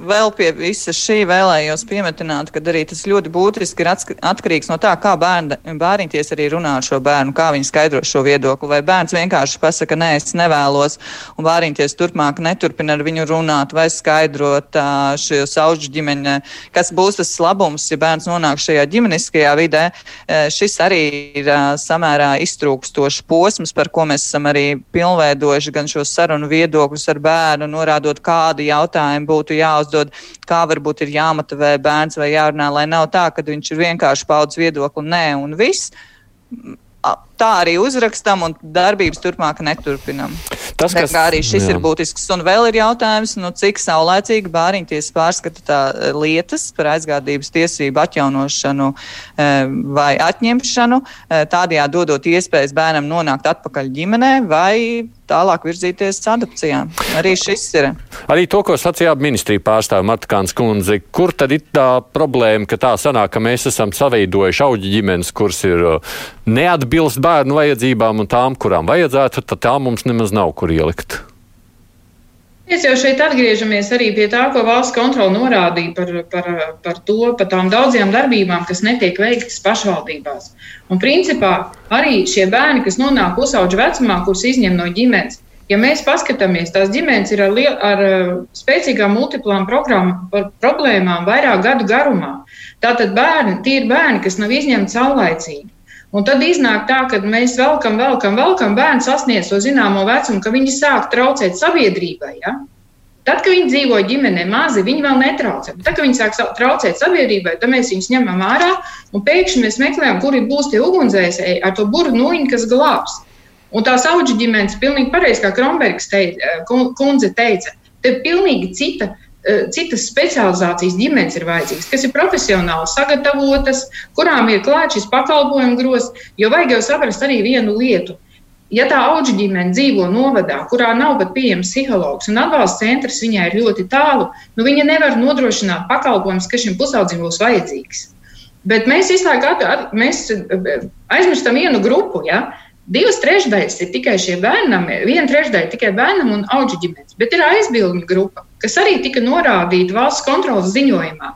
vēl pie visa šī vēlējos piemetināt, ka arī tas ļoti būtiski ir atkarīgs no tā, kā bērni, bērniņties arī runā ar šo bērnu, kā viņi skaidro šo viedokli. Vai bērns vienkārši pasaka, nē, es nevēlos, un bērniņties turpmāk neturpina ar viņu runāt vai skaidrot šo sauģu ģimeni, kas būs tas labums, ja bērns nonāk šajā ģimeniskajā vidē. Šis arī ir samērā iztrūkstošs posms, par ko mēs esam arī pilnveidojuši gan šos sarunu viedokļus ar bērnu, norādot, kādi kādi jautājumi būtu jāuzdod, kā varbūt ir jāmotivē bērns vai jārunā, lai nav tā, ka viņš ir vienkārši paudzes viedokli, nē, un viss tā arī uzrakstam un darbības turpmāk neturpinam. Tas, kas, arī šis jā. ir būtisks. Un vēl ir jautājums, nu, cik saulēcīgi bāriņties pārskata tā e, lietas par aizgādības tiesību atjaunošanu e, vai atņemšanu, e, tādējādi dodot iespējas bērnam nonākt atpakaļ ģimenē vai tālāk virzīties adopcijā. Arī šis ir. Arī to, ko sacījāt ministrija pārstāvja Marta Kāns kundze, kur tad ir tā problēma, ka tā sanāk, ka mēs esam saveidojuši auģi ģimenes, kuras ir neatbilst bērnu vajadzībām un tām, kurām vajadzētu, tad tā mums nemaz nav kur ielikt. Mēs jau šeit atgriežamies arī pie tā, ko valsts kontrole norādīja par, par, par to, par tām daudzajām darbībām, kas netiek veiktas pašvaldībās. Un principā arī šie bērni, kas nonāk pusauģu vecumā, kurus izņem no ģimenes, ja mēs paskatāmies, tās ģimenes ir ar, liel, ar spēcīgām multiplām problēmām vairāk gadu garumā. Tātad bērni, tie ir bērni, kas nav izņemti saulaicīgi. Un tad iznāk tā, ka mēs velkam, velkam, velkam, bērns sasniedz to zināmo vecumu, ka viņi sāk traucēt sabiedrībai. Ja? Tad, kad viņi dzīvo ģimenē mazi, viņi vēl netraucē. Tad, kad viņi sāk traucēt sabiedrībai, tad mēs viņus ņemam ārā un pēkšņi mēs meklējam, kur būs tie ugunsdzēsēji ar to burbuļu nūjiņu, kas glābs. Un tās auga ģimenes, pilnīgi pareizi, kā Kronbergs teica, kundze teica, te ir pilnīgi cita Eh, citas specializācijas ģimenes ir vajadzīgas, kas ir profesionāli sagatavotas, kurām ir klāts šis pakalpojumu grozs. Jo vajag jau saprast arī vienu lietu. Ja tā auga ģimene dzīvo novadā, kurā nav pat pieejams psihologs un atbalsta centrs viņai ir ļoti tālu, nu viņa nevar nodrošināt pakalpojumus, kas šim pusaudzim būs vajadzīgs. Bet mēs visu laiku mēs eh, aizmirstam vienu grupu. Ja? Divas trešdaļas ir tikai šie bērnam, viena trešdaļa tikai bērnam un auga ģimenes, bet ir aizbildņu grupa, kas arī tika norādīta valsts kontrolas ziņojumā,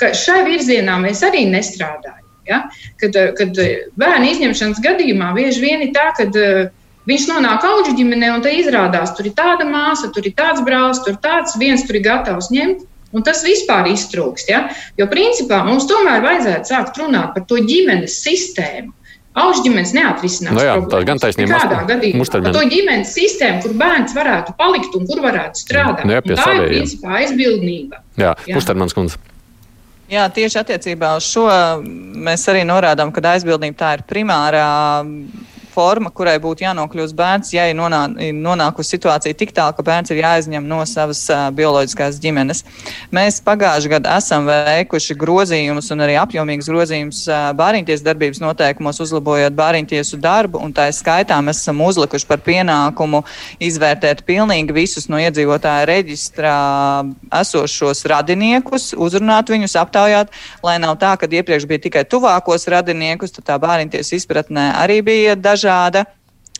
ka šai virzienā mēs arī nestrādājam. Ja? Kad, kad bērnu izņemšanas gadījumā bieži vien ir tā, ka uh, viņš nonāk auga ģimenē un tā izrādās, tur ir tāda māsa, tur ir tāds brālis, tur tāds viens tur ir gatavs ņemt. Un tas vispār iztrūkst. Ja? Jo principā mums tomēr vajadzētu sākt runāt par to ģimenes sistēmu Auga ģimenes neatrisinās. No nu jā, tā gan taisnība. Kādā gadījumā? Par to ģimenes sistēmu, kur bērns varētu palikt un kur varētu strādāt. Nu, jā, tā savējiem. ir principā aizbildnība. Jā, jā. Pustermans kundze. Jā, tieši attiecībā uz šo mēs arī norādām, ka aizbildnība tā ir primārā forma, kurai būtu jānokļūst bērns, ja ir nonā, nonākusi situācija tik tālu, ka bērns ir jāizņem no savas uh, bioloģiskās ģimenes. Mēs pagājušajā gadā esam veikuši grozījumus un arī apjomīgus grozījumus uh, bāriņties darbības noteikumos, uzlabojot bāriņtiesu darbu, un tā skaitā mēs esam uzlikuši par pienākumu izvērtēt pilnīgi visus no iedzīvotāja reģistrā esošos radiniekus, uzrunāt viņus, aptaujāt, lai nav tā, ka iepriekš bija tikai tuvākos radiniekus, tad tā bāriņties izpratnē arī bija daži dažāda.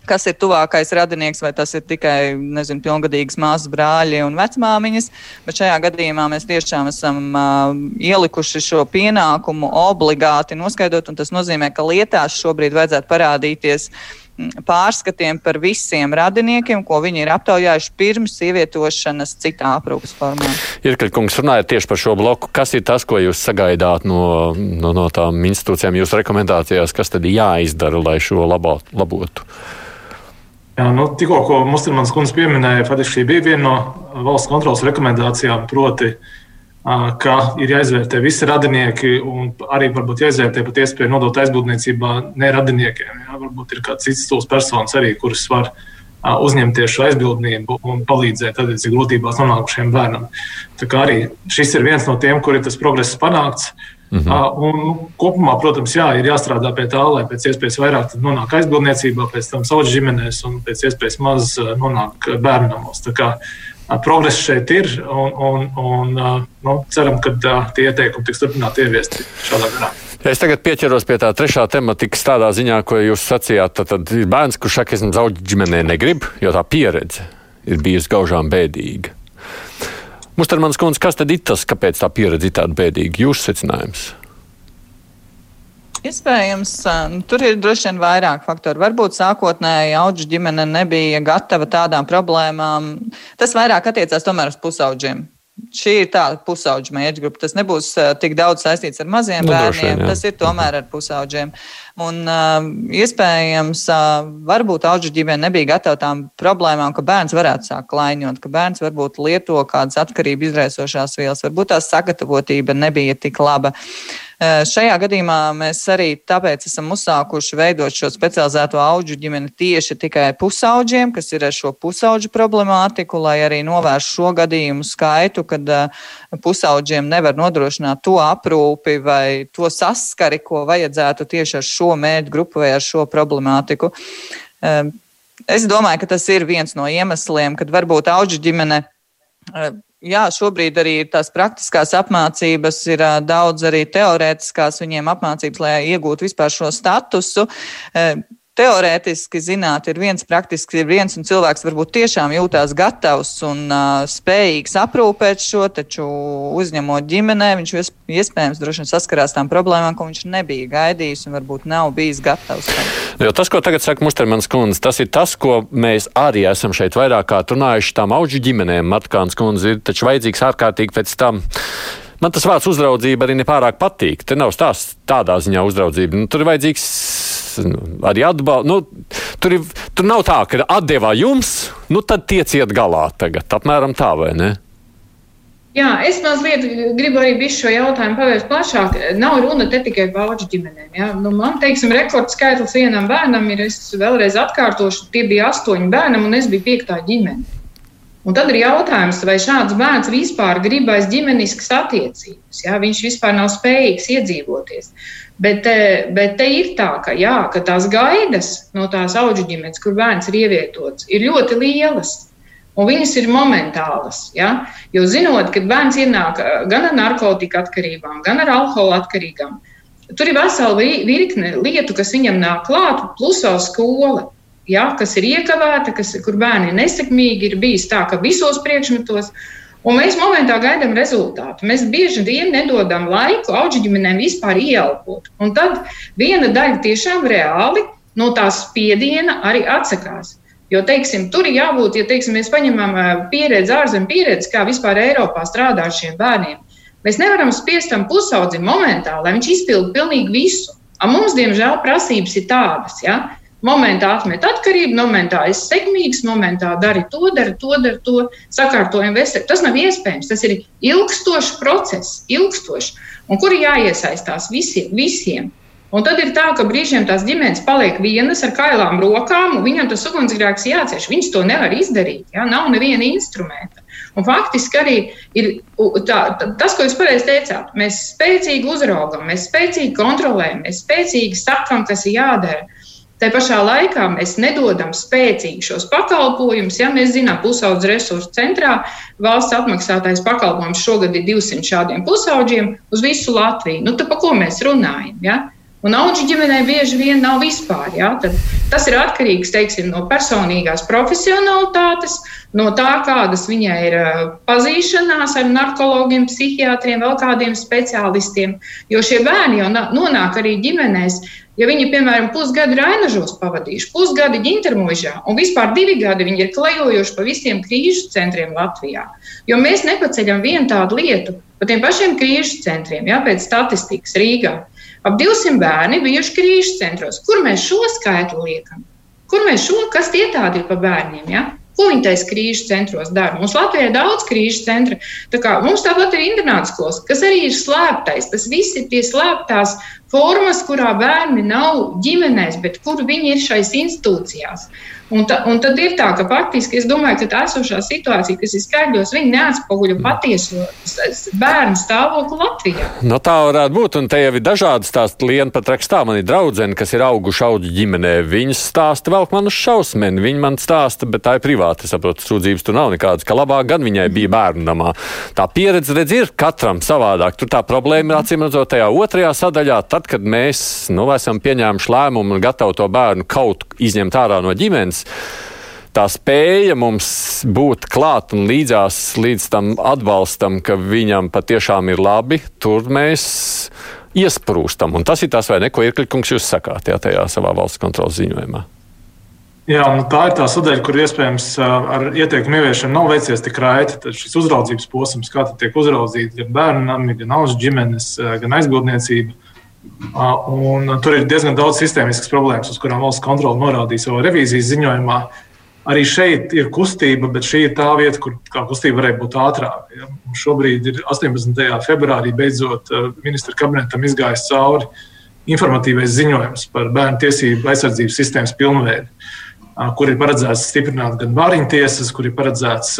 Kas ir tuvākais radinieks, vai tas ir tikai nezinu, pilngadīgas māsas, brāļi un vecmāmiņas. Bet šajā gadījumā mēs tiešām esam uh, ielikuši šo pienākumu obligāti noskaidrot. Tas nozīmē, ka lietās šobrīd vajadzētu parādīties pārskatiem par visiem radiniekiem, ko viņi ir aptaujājuši pirms ievietošanas citā aprūpas formā. Ir, kad kungs runājat tieši par šo bloku, kas ir tas, ko jūs sagaidāt no, no, no tām institūcijām jūsu rekomendācijās, kas tad ir jāizdara, lai šo labo, labotu? Jā, nu, tikko, ko Mustermans kundze pieminēja, faktiski šī bija viena no valsts kontrolas rekomendācijām, proti, ka ir jāizvērtē visi radinieki un arī varbūt jāizvērtē pat iespēju nodot aizbildniecībā ne radiniekiem. Jā, varbūt ir kāds cits tūs personas arī, kuras var uzņemties šo aizbildnību un palīdzēt attiecīgi grūtībās nonākušiem bērnam. Tā kā arī šis ir viens no tiem, kur ir tas progress panākts. Mhm. Un, nu, kopumā, protams, jā, ir jāstrādā pie tā, lai pēc iespējas vairāk nonāk aizbildniecībā, pēc tam savas ģimenēs un pēc iespējas maz nonāk bērnamos. Progress šeit ir, un, un, un nu, ceram, ka tie ieteikumi tiks turpināti ieviesti šādā garā. Es tagad pieķeros pie tā trešā tematikas tādā ziņā, ko jūs sacījāt. Tad, tad ir bērns, kurš es zaudžu ģimenē negrib, jo tā pieredze ir bijusi gaužām bēdīga. Mustermans kundze, kas tad ir tas, kāpēc tā pieredze ir tāda bēdīga? Jūsu secinājums? Iespējams, nu, tur ir droši vien vairāk faktoru. Varbūt sākotnēji auga ģimene nebija gatava tādām problēmām. Tas vairāk attiecās tomēr uz pusauģiem. Šī ir tā pusauģa mērķa grupa. Tas nebūs tik daudz saistīts ar maziem nu, bērniem, vien, tas ir tomēr ar pusauģiem. Un, uh, iespējams, uh, varbūt auga ģimene nebija gatava tām problēmām, ka bērns varētu sākt klaiņot, ka bērns varbūt lieto kādas atkarību izraisošās vielas, varbūt tā sagatavotība nebija tik laba. Uh, Šajā gadījumā mēs arī tāpēc esam uzsākuši veidot šo specializēto augu ģimeni tieši tikai pusauģiem, kas ir ar šo pusauģu problemātiku, lai arī novērstu šo gadījumu skaitu, kad pusauģiem nevar nodrošināt to aprūpi vai to saskari, ko vajadzētu tieši ar šo mērķu grupu vai ar šo problemātiku. Es domāju, ka tas ir viens no iemesliem, kad varbūt auga ģimene Jā, šobrīd arī tās praktiskās apmācības ir daudz arī teorētiskās viņiem apmācības, lai iegūtu vispār šo statusu. Teorētiski zināt, ir viens, praktiski ir viens, un cilvēks varbūt tiešām jūtās gatavs un uh, spējīgs aprūpēt šo, taču uzņemot ģimenē, viņš iespējams droši vien saskarās tām problēmām, ko viņš nebija gaidījis un varbūt nav bijis gatavs. Jo tas, ko tagad saka Mustermans kundze, tas ir tas, ko mēs arī esam šeit vairāk kā runājuši tām auģu ģimenēm. Matkāns kundze ir taču vajadzīgs ārkārtīgi pēc tam Man tas vārds uzraudzība arī nepārāk patīk. Te nav stāsts tādā ziņā uzraudzība. Nu, tur ir vajadzīgs nu, arī atbalsts. Nu, tur, ir, tur nav tā, ka atdevā jums, nu tad tieciet galā tagad. Apmēram tā, vai ne? Jā, es mazliet gribu arī šo jautājumu pavērst plašāk. Nav runa tikai par augu ģimenēm. Ja? Nu, man, teiksim, rekordskaitlis vienam bērnam ir, es vēlreiz atkārtošu, tie bija astoņi bērnam un es biju piektā ģimene. Un tad ir jautājums, vai šāds bērns vispār grib aiz ģimeniskas attiecības. Ja? Viņš vispār nav spējīgs iedzīvoties. Bet, bet te ir tā, ka, jā, ka tās gaidas no tās auga ģimenes, kur bērns ir ievietots, ir ļoti lielas. Un viņas ir momentālas. Ja? Jo zinot, ka bērns ienāk gan ar narkotiku atkarībām, gan ar alkohola atkarībām, tur ir vesela virkne lietu, kas viņam nāk klāt, plus vēl skola ja, kas ir iekavēta, kas, kur bērni ir nesekmīgi, ir bijis tā, ka visos priekšmetos. Un mēs momentā gaidām rezultātu. Mēs bieži vien nedodam laiku auga ģimenēm vispār ieelpot. Un tad viena daļa tiešām reāli no tās spiediena arī atsakās. Jo, teiksim, tur ir jābūt, ja teiksim, mēs paņemam pieredzi, ārzemju pieredzi, kā vispār Eiropā strādā ar šiem bērniem. Mēs nevaram spiest tam pusaudzim momentā, lai viņš izpildu pilnīgi visu. A mums, diemžēl, prasības ir tādas. Ja? Momentā atmet atkarību, momentā es sekmīgs, momentā dari to, dari to, dari to, sakārtojam veselību. Tas nav iespējams. Tas ir ilgstošs process, ilgstošs, un kur jāiesaistās visiem. visiem. Un tad ir tā, ka brīžiem tās ģimenes paliek vienas ar kailām rokām, un viņam tas ugunsgrēks jācieš. Viņš to nevar izdarīt. Ja? Nav neviena instrumenta. Un faktiski arī ir tā, tas, ko jūs pareizi teicāt. Mēs spēcīgi uzraugam, mēs spēcīgi kontrolējam, mēs spēcīgi sakam, kas ir jādara. Tā pašā laikā mēs nedodam spēcīgi šos pakalpojumus. Ja mēs zinām, pusaudzes resursu centrā valsts apmaksātais pakalpojums šogad ir 200 šādiem pusauģiem uz visu Latviju. Nu, tad par ko mēs runājam? Ja? Un auģu ģimenē bieži vien nav vispār. Ja? Tad tas ir atkarīgs teiksim, no personīgās profesionalitātes, no tā, kādas viņai ir pazīšanās ar narkologiem, psihiatriem, vēl kādiem speciālistiem. Jo šie bērni jau nonāk arī ģimenēs. Ja viņi, piemēram, pusgadu ir ainažos pavadījuši, pusgadu ģintermužā, un vispār divi gadi viņi ir klejojuši pa visiem krīžu centriem Latvijā. Jo mēs nepaceļam vienu tādu lietu pa tiem pašiem krīžu centriem, jā, pēc statistikas Rīgā. Ap 200 bērni bijuši krīžu centros. Kur mēs šo skaitli liekam? Kur mēs šo, kas tie tādi ir pa bērniem? Ja? Ko viņi taisa krīžu centros dara? Mums Latvijā ir daudz krīžu centra. Tā kā mums tāpat ir internāts skolas, kas arī ir slēptais. Tas viss ir tie slēptās formas, kurā bērni nav ģimenēs, bet kur viņi ir šais institūcijās. Un, ta, un tad ir tā, ka faktiski es domāju, ka tā esošā situācija, kas ir skaidros, viņi neatspoguļo patieso bērnu stāvokli Latvijā. No nu, tā varētu būt, un te jau ir dažādi stāsti. Liena pat rakstā, man ir draudzene, kas ir auguši auģu ģimenē. Viņas stāsta vēl man uz šausmeni, viņi man stāsta, bet tā ir privāta, saprotu, sūdzības tur nav nekādas, ka labāk gan viņai bija bērnu namā. Tā pieredze, redz, ir katram savādāk. Tur tā problēma ir acīm redzot tajā otrajā sadaļā, tad, kad mēs, nu, esam pieņēmuši lēmumu un gatavi to bērnu kaut izņemt ārā no ģimenes tā spēja mums būt klāt un līdzās līdz tam atbalstam, ka viņam patiešām ir labi, tur mēs iesprūstam. Un tas ir tas, vai ne, ko Irkļkungs jūs sakāt jā, tajā savā valsts kontrolas ziņojumā. Jā, nu tā ir tā sadaļa, kur iespējams ar ieteikumu ieviešanu nav veicies tik raiti. Tad šis uzraudzības posms, kā tiek uzraudzīti gan bērnu nami, gan auzu ģimenes, gan aizbildniecība. Un tur ir diezgan daudz sistēmiskas problēmas, uz kurām valsts kontrole norādīja savā revīzijas ziņojumā. Arī šeit ir kustība, bet šī ir tā vieta, kur kustība varēja būt ātrāka. Ja? Šobrīd ir 18. februārī beidzot eh, ministra kabinetam izgājis cauri informatīvais ziņojums par bērnu tiesību aizsardzības sistēmas pilnveidi, kur ir paredzēts stiprināt gan bāriņu tiesas, kur ir paredzēts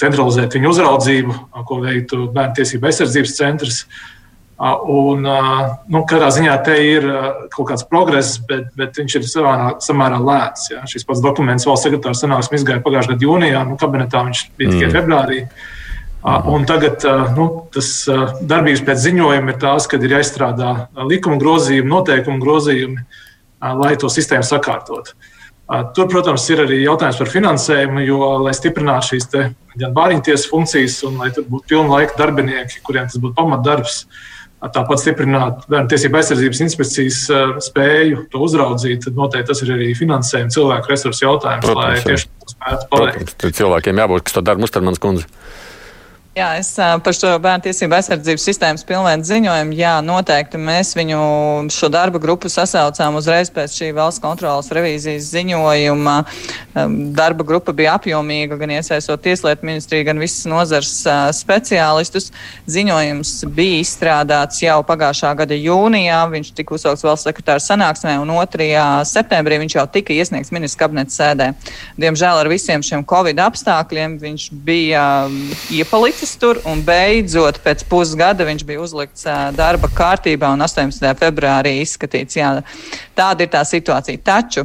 centralizēt viņu uzraudzību, ko veiktu bērnu tiesību aizsardzības centrs Un, nu, katrā ziņā te ir kaut kāds progress, bet, bet viņš ir samērā, samērā lēts. Ja. Šis pats dokuments valsts sekretārs sanāksmē izgāja pagājušā gada jūnijā, nu, kabinetā viņš bija tikai mm. februārī. Un tagad nu, tas darbības pēc ziņojuma ir tās, kad ir jāizstrādā likuma grozījumi, noteikumu grozījumi, lai to sistēmu sakārtotu. Tur, protams, ir arī jautājums par finansējumu, jo, lai stiprinātu šīs gan bāriņtiesas funkcijas, un lai tur būtu pilna laika darbinieki, kuriem tas būtu pamatdarbs, uh, Tāpat stiprināt bērnu tiesību aizsardzības inspekcijas eh, spēju to uzraudzīt, tad noteikti tas ir arī finansējuma cilvēku resursu jautājums, Protams, lai tieši to spētu paveikt. Cilvēkiem jābūt, kas to dara, Mustarmans kundze. Jā, es par šo bērnu tiesību aizsardzības sistēmas pilnvērtu ziņojumu, jā, noteikti mēs viņu šo darba grupu sasaucām uzreiz pēc šī valsts kontrolas revīzijas ziņojuma. Darba grupa bija apjomīga, gan iesaistot tieslietu ministriju, gan visas nozars speciālistus. Ziņojums bija izstrādāts jau pagājušā gada jūnijā, viņš tika uzsaukts valsts sekretāra sanāksmē, un 2. septembrī viņš jau tika iesniegts ministrs kabineta sēdē. Diemžēl ar visiem šiem covid apstākļiem viņš bija iepalicis palicis tur, un beidzot pēc pusgada viņš bija uzlikts darba kārtībā un 18. februārī izskatīts. Jā, tāda ir tā situācija. Taču,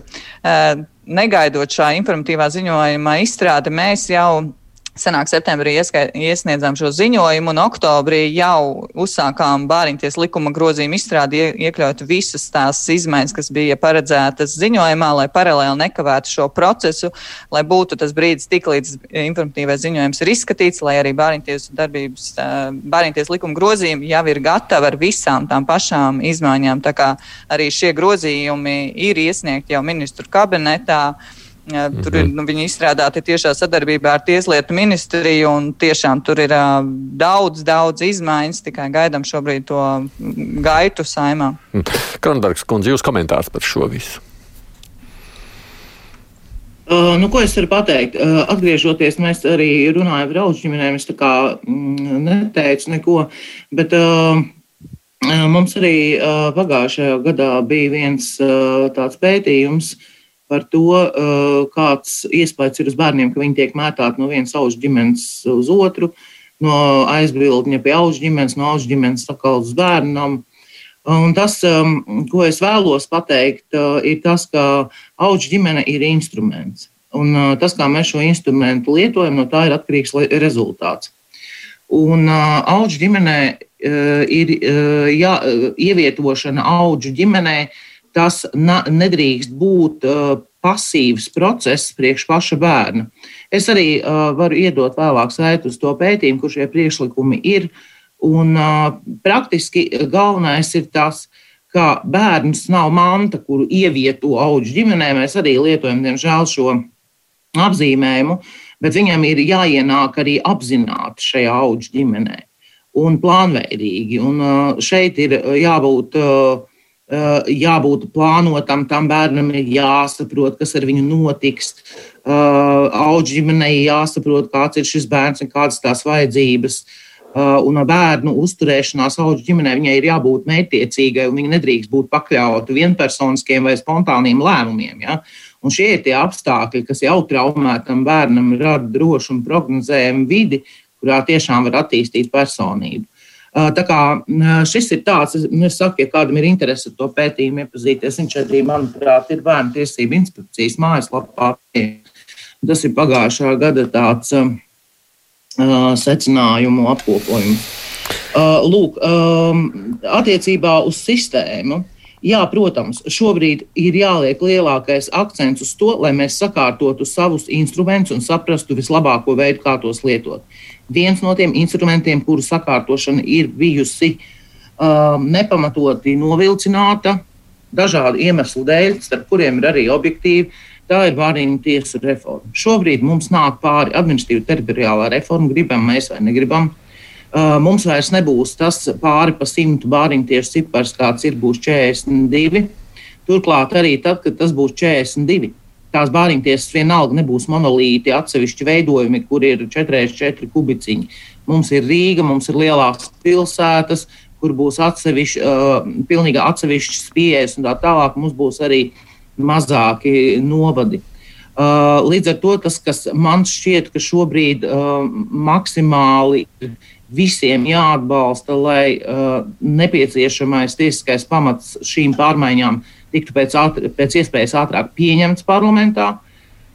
negaidot šā informatīvā ziņojuma izstrādi, mēs jau Senāk septembrī iesniedzām šo ziņojumu, un oktobrī jau uzsākām bāriņties likuma grozījumu izstrādi, iekļaut visas tās izmaiņas, kas bija paredzētas ziņojumā, lai paralēli nekavētu šo procesu, lai būtu tas brīdis tik līdz informatīvais ziņojums ir izskatīts, lai arī bāriņties darbības, bāriņties likuma grozījumi jau ir gatavi ar visām tām pašām izmaiņām. Tā kā arī šie grozījumi ir iesniegti jau ministru kabinetā. Tur ir, mhm. nu, viņi izstrādāti tiešā sadarbībā ar Tieslietu ministriju, un tiešām tur ir uh, daudz, daudz izmaiņas. Tikai gaidām šobrīd to gaitu saimā. Hm. Kronbergs kundze, jūs komentārs par šo visu? Uh, nu, ko es varu pateikt? Uh, atgriežoties, mēs arī runājam par augu ģimenēm. Es tā kā mm, neteicu neko, bet uh, mums arī uh, pagājušajā gadā bija viens uh, tāds pētījums, uh, par to, eh, kāds iespējas ir uz bērniem, ka viņi tiek mētāti no vienas augu ģimenes uz otru, no aizbildņa pie augu ģimenes, no augu ģimenes atkal uz bērnam. Un tas, ko es vēlos pateikt, eh, ir tas, ka augu ģimene ir instruments. Un eh, tas, kā mēs šo instrumentu lietojam, no tā ir atkarīgs rezultāts. Un augu ģimenē ir jā, ievietošana auģu ģimenē, tas nedrīkst būt pasīvs process priekš paša bērna. Es arī varu iedot vēlāk sēt uz to pētījumu, kur šie priekšlikumi ir. Un, praktiski galvenais ir tas, ka bērns nav manta, kuru ievieto auģu ģimenē. Mēs arī lietojam, diemžēl, šo apzīmējumu, bet viņam ir jāienāk arī apzināti šajā auģu ģimenē un plānveidīgi. Un šeit ir jābūt, jābūt plānotam, tam bērnam ir jāsaprot, kas ar viņu notiks. Auģu ģimenei jāsaprot, kāds ir šis bērns un kādas tās vajadzības. Un bērnu uzturēšanās auģu ģimenē viņai ir jābūt mērķtiecīgai, un viņa nedrīkst būt pakļauta vienpersoniskiem vai spontāniem lēmumiem. Ja? Un šie ir tie apstākļi, kas jau traumētam bērnam rada drošu un prognozējumu vidi, kurā tiešām var attīstīt personību. Tā kā šis ir tāds, nu, es saku, ja kādam ir interese to pētījumu iepazīties, viņš arī, manuprāt, ir Bērnu tiesību inspekcijas mājaslapā. Tas ir pagājušā gada tāds uh, secinājumu apkopojums. Uh, lūk, um, attiecībā uz sistēmu. Jā, protams, šobrīd ir jāliek lielākais akcents uz to, lai mēs sakārtotu savus instrumentus un saprastu vislabāko veidu, kā tos lietot. Viens no tiem instrumentiem, kuru sakārtošana ir bijusi um, nepamatoti novilcināta dažādu iemeslu dēļ, starp kuriem ir arī objektīvi. Tā ir vārīņu tiesu reforma. Šobrīd mums nāk pāri administratīva teritoriālā reforma, gribam mēs vai negribam. Uh, mums vairs nebūs tas pāri pa simtu bāriņu tiesu cipars, kāds ir, būs 42. Turklāt arī tad, kad tas būs 42, tās bāriņtiesas vienalga nebūs monolīti, atsevišķi veidojumi, kur ir 4x4 kubiciņi. Mums ir Rīga, mums ir lielākas pilsētas, kur būs atsevišķi, uh, pilnīgi atsevišķas pieejas un tā tālāk. Mums būs arī mazāki novadi. Uh, līdz ar to tas, kas man šķiet, ka šobrīd uh, maksimāli visiem jāatbalsta, lai uh, nepieciešamais tiesiskais pamats šīm pārmaiņām uh, tiktu pēc, ātri, pēc iespējas ātrāk pieņemts parlamentā.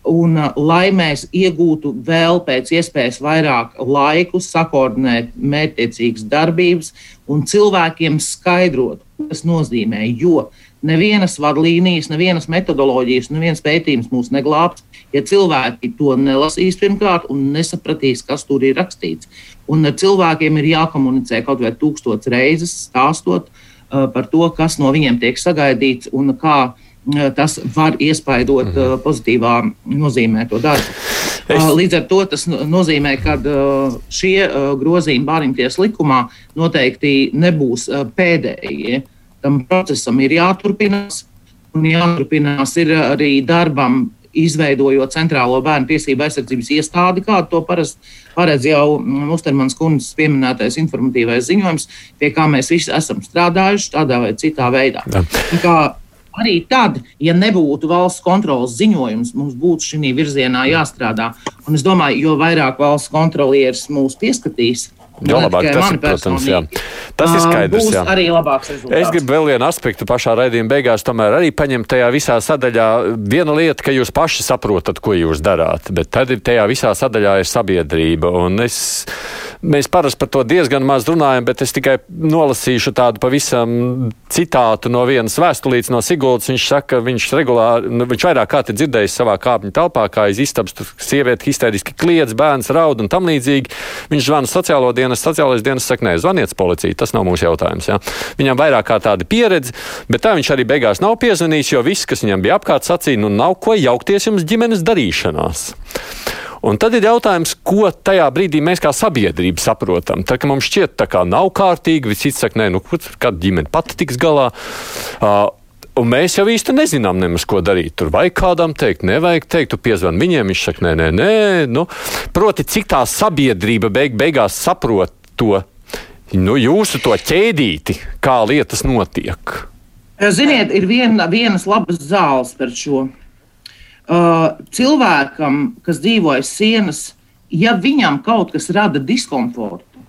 Un, lai mēs iegūtu vēl pēc iespējas vairāk laiku, sakoordinēt mērķtiecīgas darbības un cilvēkiem skaidrot, ko tas nozīmē. Jo nevienas vadlīnijas, nevienas metodoloģijas, neviens pētījums mūs neglābs, ja cilvēki to nelasīs pirmkārt un nesapratīs, kas tur ir rakstīts. Un cilvēkiem ir jākomunicē kaut vai tūkstotis reizes, stāstot, Uh, par to, kas no viņiem tiek sagaidīts un kā uh, tas var iespaidot mhm. pozitīvā nozīmē to darbu. Es... Līdz ar to tas nozīmē, ka šie grozījumi Bāriņties likumā noteikti nebūs pēdējie. Tam procesam ir jāturpinās, un jāturpinās ir arī darbam izveidojot centrālo bērnu tiesību aizsardzības iestādi, kādu to parasti paredz jau Mustermans kundzes pieminētais informatīvais ziņojums, pie kā mēs visi esam strādājuši tādā vai citā veidā. Arī tad, ja nebūtu valsts kontrolas ziņojums, mums būtu šī virzienā jāstrādā. Un es domāju, jo vairāk valsts kontrolieris mūs pieskatīs, Jo labāk tas ir, protams, jā. Tas ir skaidrs. Jā. Arī labāks rezultāts. Es gribu vēl vienu aspektu pašā raidījuma beigās, tomēr arī paņemt tajā visā sadaļā. Viena lieta, ka jūs paši saprotat, ko jūs darāt, bet tad ir tajā visā sadaļā ir sabiedrība. Un es, mēs parasti par to diezgan maz runājam, bet es tikai nolasīšu tādu pavisam citātu no vienas vēstulītes no Siguldas. Viņš saka, viņš regulāri, nu, viņš vairāk kārt ir dzirdējis savā kāpņu telpā, kā aiz istabas sieviete histēriski kliedz, bērns raud un tam līdzīgi. Viņš zvana sociālo dienu dienas, sociālais dienas saka, nē, zvaniet policijai, tas nav mūsu jautājums. Ja? Viņam vairāk kā tāda pieredze, bet tā viņš arī beigās nav piezvanījis, jo viss, kas viņam bija apkārt, sacīja, nu nav ko jaukties jums ģimenes darīšanās. Un tad ir jautājums, ko tajā brīdī mēs kā sabiedrība saprotam. Tā kā mums šķiet, ka nav kārtīgi, visi saka, nē, nu, kad ģimene pati tiks galā. Uh, Un mēs jau īsti nezinām, nemaz, ko darīt. Tur vajag kādam teikt, nevajag teikt, tu piezvan viņiem. Viņš saka, nē, nē, nē. Nu, proti, cik tā sabiedrība beig, beigās saprot to nu, jūsu to ķēdīti, kā lietas notiek. Ziniet, ir viena, vienas labas zāles par šo. Uh, cilvēkam, kas dzīvo aiz sienas, ja viņam kaut kas rada diskomfortu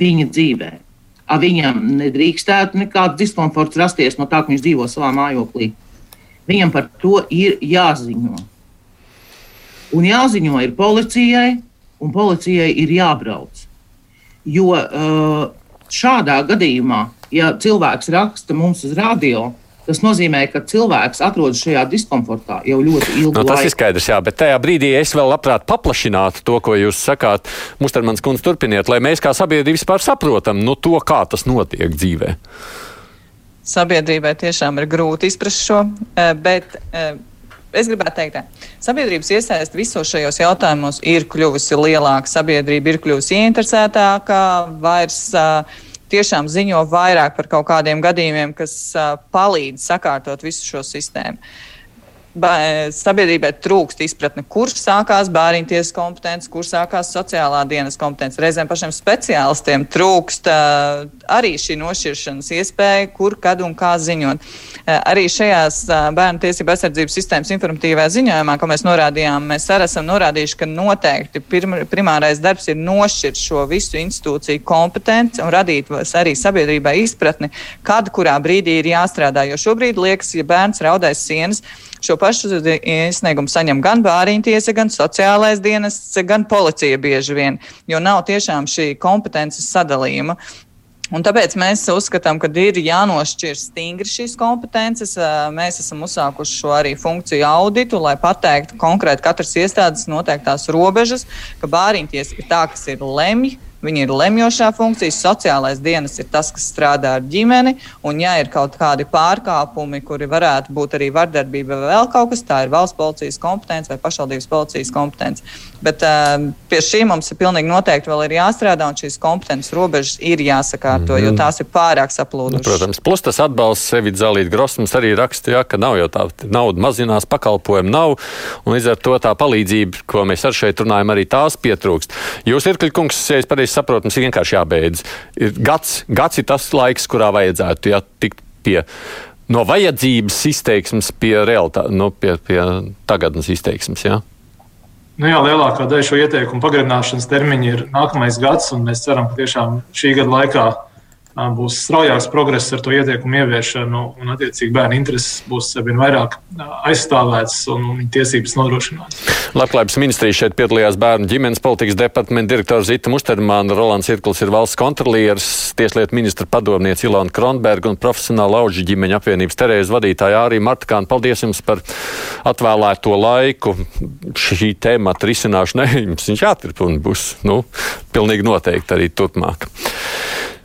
viņa dzīvēm, viņam nedrīkstētu nekāds diskomforts rasties no tā, ka viņš dzīvo savā mājoklī. Viņam par to ir jāziņo. Un jāziņo ir policijai, un policijai ir jābrauc. Jo uh, šādā gadījumā, ja cilvēks raksta mums uz radio, Tas nozīmē, ka cilvēks atrodas šajā diskomfortā jau ļoti ilgu no, laiku. Tas ir skaidrs, jā, bet tajā brīdī es vēl labprāt paplašinātu to, ko jūs sakāt. Mustermans kundze, turpiniet, lai mēs kā sabiedrība vispār saprotam nu, to, kā tas notiek dzīvē. Sabiedrībai tiešām ir grūti izprast šo, eh, bet eh, es gribētu teikt, ka sabiedrības iesaiste visos šajos jautājumos ir kļuvusi lielāka. Sabiedrība ir kļuvusi ieinteresētāka, vairs uh, tiešām ziņo vairāk par kaut kādiem gadījumiem, kas uh, palīdz sakārtot visu šo sistēmu. Sabiedrībai trūkst izpratne, kur sākās bērnu tiesas kompetence, kur sākās sociālā dienas kompetence. Reizēm pašiem speciālistiem trūkst uh, arī šī nošķiršanas iespēja, kur, kad un kā ziņot. Uh, arī šajās uh, bērnu tiesību aizsardzības sistēmas informatīvajā ziņojumā, ko mēs norādījām, mēs arī esam norādījuši, ka noteikti pirm, primārais darbs ir nošķirt šo visu institūciju kompetenci un radīt arī sabiedrībai izpratni, kad kurā brīdī ir jāstrādā. Jo šobrīd liekas, ja bērns raudais sienas, Šo pašu iesniegumu saņem gan bāriņu tiesa, gan sociālais dienests, gan policija bieži vien, jo nav tiešām šī kompetences sadalījuma. Un tāpēc mēs uzskatām, ka ir jānošķir stingri šīs kompetences. Mēs esam uzsākuši šo arī funkciju auditu, lai pateiktu konkrēti katras iestādes noteiktās robežas, ka bāriņtiesa ir tā, kas ir lemj Viņa ir lemjošā funkcija, sociālais dienas ir tas, kas strādā ar ģimeni, un ja ir kaut kādi pārkāpumi, kuri varētu būt arī vardarbība vai vēl kaut kas, tā ir valsts policijas kompetence vai pašvaldības policijas kompetence. Bet uh, pie šī mums ir pilnīgi noteikti vēl ir jāstrādā, un šīs kompetences robežas ir jāsakārto, mm -hmm. jo mhm. tās ir pārāk saplūdušas. Nu, protams, plus tas atbalsts sevi Zalīt Grosmans arī rakstīja, ka nav jau tā nauda mazinās, pakalpojumu nav, un līdz ar to tā palīdzība, ko mēs ar šeit runājam, arī tās pietrūkst. Jūs, Irkļkungs, ja es pareizi saprotu, mums ir vienkārši jābeidz. Ir gads, gads ir tas laiks, kurā vajadzētu ja, tikt pie. No vajadzības izteiksmes pie realitātes, nu, pie, pie tagadnes izteiksmes. Ja? Nu jā, lielākā daļa šo ieteikumu pagarināšanas termiņa ir nākamais gads, un mēs ceram, ka tiešām šī gada laikā būs straujāks progress ar to ieteikumu ieviešanu, un attiecīgi bērnu intereses būs arvien vairāk aizstāvētas un viņa tiesības nodrošinātas. Labklājības ministrija šeit piedalījās bērnu ģimenes politikas departamenta direktors Zita Mustermāna, Rolands Irkls ir valsts kontrolieris, tieslietu ministra padomniece Ilona Kronberga un profesionāla auģu ģimeņa apvienības Terēza vadītāja arī Marta Kāna. Paldies jums par atvēlēto laiku šī tēmata risināšanai. Jums viņš jāturpina un būs, nu, pilnīgi noteikti arī turpmāk.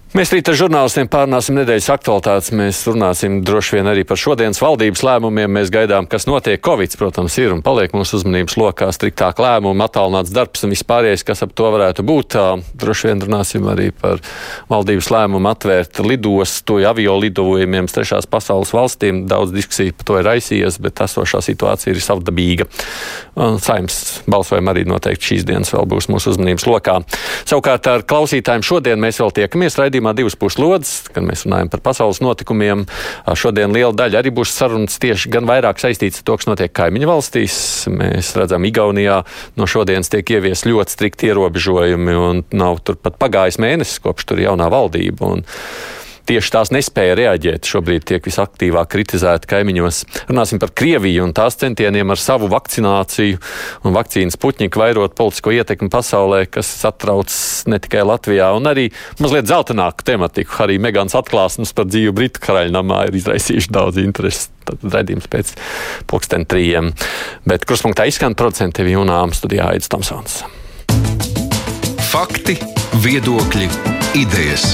Mēs rīt ar žurnālistiem pārnāsim nedēļas aktualitātes. Mēs runāsim droši vien arī par šodienas valdības lēmumiem. Mēs gaidām, kas notiek. Covid, protams, ir un paliek mūsu uzmanības lokā striktāk lēmumi, attālināts darbs un vispārējais, kas ap to varētu būt. Droši vien runāsim arī par valdības lēmumu atvērt lidostu, avio lidojumiem trešās pasaules valstīm. Daudz diskusiju par to ir aizsījies, bet esošā situācija ir savdabīga. Saimnes balsojumi arī noteikti šīs dienas vēl būs mūsu uzmanības lokā. Savukārt ar klausītājiem šodien mēs vēl tiekamies. Raidījumā raidījumā divas puslodes, kad mēs runājam par pasaules notikumiem. Šodien liela daļa arī būs sarunas tieši gan vairāk saistīts ar to, kas notiek kaimiņu valstīs. Mēs redzam, Igaunijā no šodienas tiek ievies ļoti strikti ierobežojumi un nav turpat pagājis mēnesis, kopš tur jaunā valdība. Un, tieši tās nespēja reaģēt. Šobrīd tiek visaktīvāk kritizēta kaimiņos. Runāsim par Krieviju un tās centieniem ar savu vakcināciju un vakcīnas puķņiku vairot politisko ietekmi pasaulē, kas satrauc ne tikai Latvijā, un arī mazliet zeltaināku tematiku. Arī Megāns atklāsmes par dzīvi Britu karaļnamā ir izraisījuši daudz interesi. Tad redzījums pēc pulksten trījiem. Bet kruspunktā izskan producenti Vīnām studijā Aits Tomsons. Fakti, viedokļi, idejas.